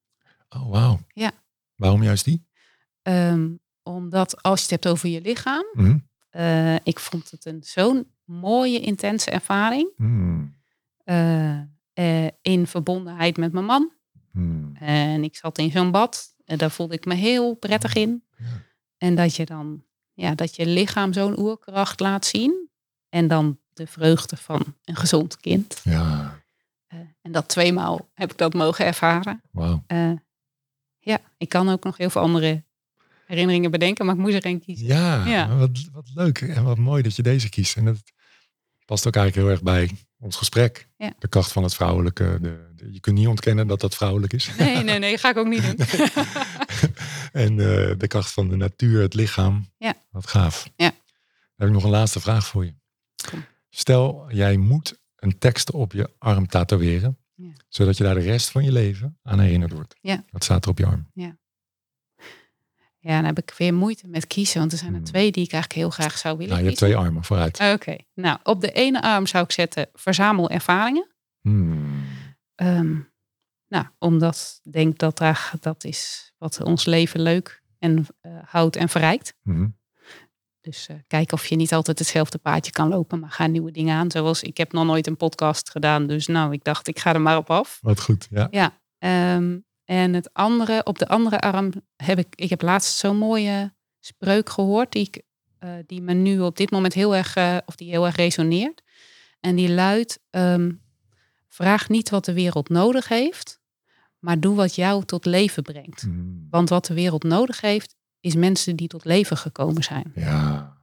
Oh, wauw. Ja. Waarom juist die? Ehm, omdat als je het hebt over je lichaam, Mhm. eh, ik vond het een zo'n mooie, intense ervaring. Hmm. eh, eh, in verbondenheid met mijn man. Hmm. En ik zat in zo'n bad. En daar voelde ik me heel prettig in. Ja. En dat je dan, ja, dat je lichaam zo'n oerkracht laat zien. En dan de vreugde van een gezond kind. Ja, en dat tweemaal heb ik dat mogen ervaren. wauw. Eh, ja, ik kan ook nog heel veel andere herinneringen bedenken, maar ik moest er één kiezen. Ja, Wat, wat leuk en wat mooi dat je deze kiest. En dat past ook eigenlijk heel erg bij ons gesprek. Ja. De kracht van het vrouwelijke. De, de- je kunt niet ontkennen dat dat vrouwelijk is. Nee, nee, nee, ga ik ook niet doen. en eh, de kracht van de natuur, het lichaam. Ja. Wat gaaf. Ja. Dan heb ik nog een laatste vraag voor je. Kom. Stel, jij moet een tekst op je arm tatoeëren. Ja. Zodat je daar de rest van je leven aan herinnerd wordt. Ja. Wat staat er op je arm? Ja, dan heb ik weer moeite met kiezen, want er zijn er Hmm. twee die ik eigenlijk heel graag zou willen Nou, je hebt kiezen. twee armen, vooruit. Oké, nou op de ene arm zou ik zetten verzamel ervaringen. Hmm. Ehm, nou, omdat ik denk dat daar, dat is wat ons leven leuk en eh, houdt en verrijkt. Mhm. Dus eh, kijk of je niet altijd hetzelfde paadje kan lopen, maar ga nieuwe dingen aan. Zoals ik heb nog nooit een podcast gedaan, dus nou, ik dacht ik ga er maar op af. Wat goed, ja. Ja, ehm, en het andere, op de andere arm heb ik, ik heb laatst zo'n mooie spreuk gehoord die, ik, eh, die me nu op dit moment heel erg, eh, of die heel erg resoneert. En die luidt: ehm, vraag niet wat de wereld nodig heeft, maar doe wat jou tot leven brengt. Mm, Want wat de wereld nodig heeft, is mensen die tot leven gekomen zijn. Ja.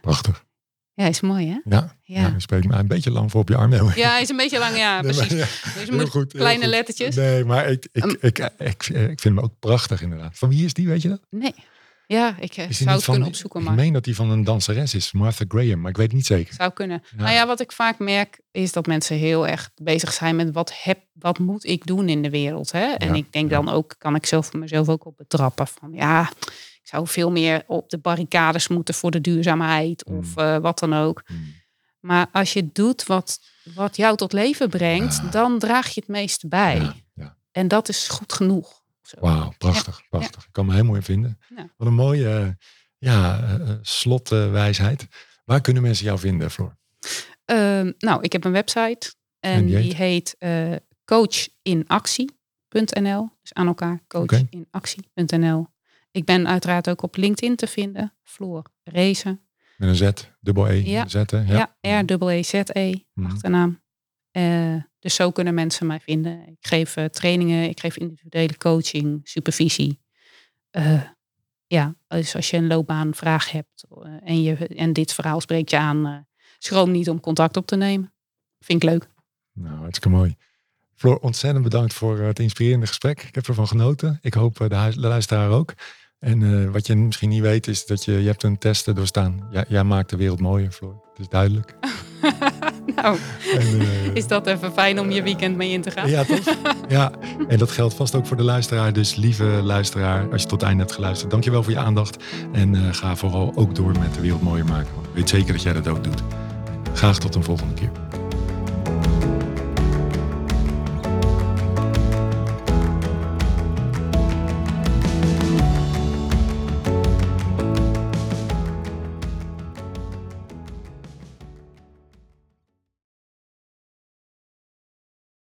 Prachtig. Ja, is mooi hè? Ja. ja. Je spreekt me een beetje lang voor op je arm. Nee, ja hij is een beetje lang, ja, maar- precies. ja, Dus je heel moet goed, kleine goed. lettertjes. Nee, maar ik, ik, Um, ik, ik, ik, ik vind hem ook prachtig inderdaad. Van wie is die, weet je dat? Nee. Ja, ik eh, zou het van, kunnen opzoeken, Ik maar meen dat die van een danseres is, Martha Graham, maar ik weet het niet zeker. zou kunnen. Ja. Nou ja, wat ik vaak merk is dat mensen heel erg bezig zijn met wat, heb, wat moet ik doen in de wereld. Hè? En Ja, ik denk dan ook, kan ik zelf mezelf ook op betrappen van ja, ik zou veel meer op de barricades moeten voor de duurzaamheid of Mm. eh, wat dan ook. Hmm. Maar als je doet wat, wat jou tot leven brengt, Ja. dan draag je het meest bij. Ja, ja. En dat is goed genoeg. Wauw, prachtig, prachtig. Ik kan me helemaal in vinden. Wat een mooie eh, ja, eh, slotwijsheid. Waar kunnen mensen jou vinden, Floor? Ehm, nou, ik heb een website en, En die die heet eh coachinactie.nl. Dus aan elkaar, coachinactie.nl. Ik ben uiteraard ook op LinkedIn te vinden. Floor Rezen. Met een Z, dubbel E, Ja. Z, hè? Ja, R-E-E-Z-E, Mhm. achternaam. Eh, dus zo kunnen mensen mij vinden. Ik geef eh, trainingen, ik geef individuele coaching, supervisie. Eh, ja, dus als je een loopbaanvraag hebt en, je, en dit verhaal spreekt je aan, schroom niet om contact op te nemen. Vind ik leuk. Nou, hartstikke mooi. Floor, ontzettend bedankt voor eh, het inspirerende gesprek. Ik heb ervan genoten. Ik hoop eh, de, de luisteraar ook. En eh, wat je misschien niet weet is dat je, je hebt een test doorstaan. Ja, jij maakt de wereld mooier, Floor. Het is duidelijk. nou, En, is dat even fijn om je weekend mee in te gaan? Ja, toch? Ja, en dat geldt vast ook voor de luisteraar. Dus lieve luisteraar, als je tot het einde hebt geluisterd, dankjewel voor je aandacht. En ga vooral ook door met de wereld mooier maken. Want ik weet zeker dat jij dat ook doet. Graag tot een volgende keer.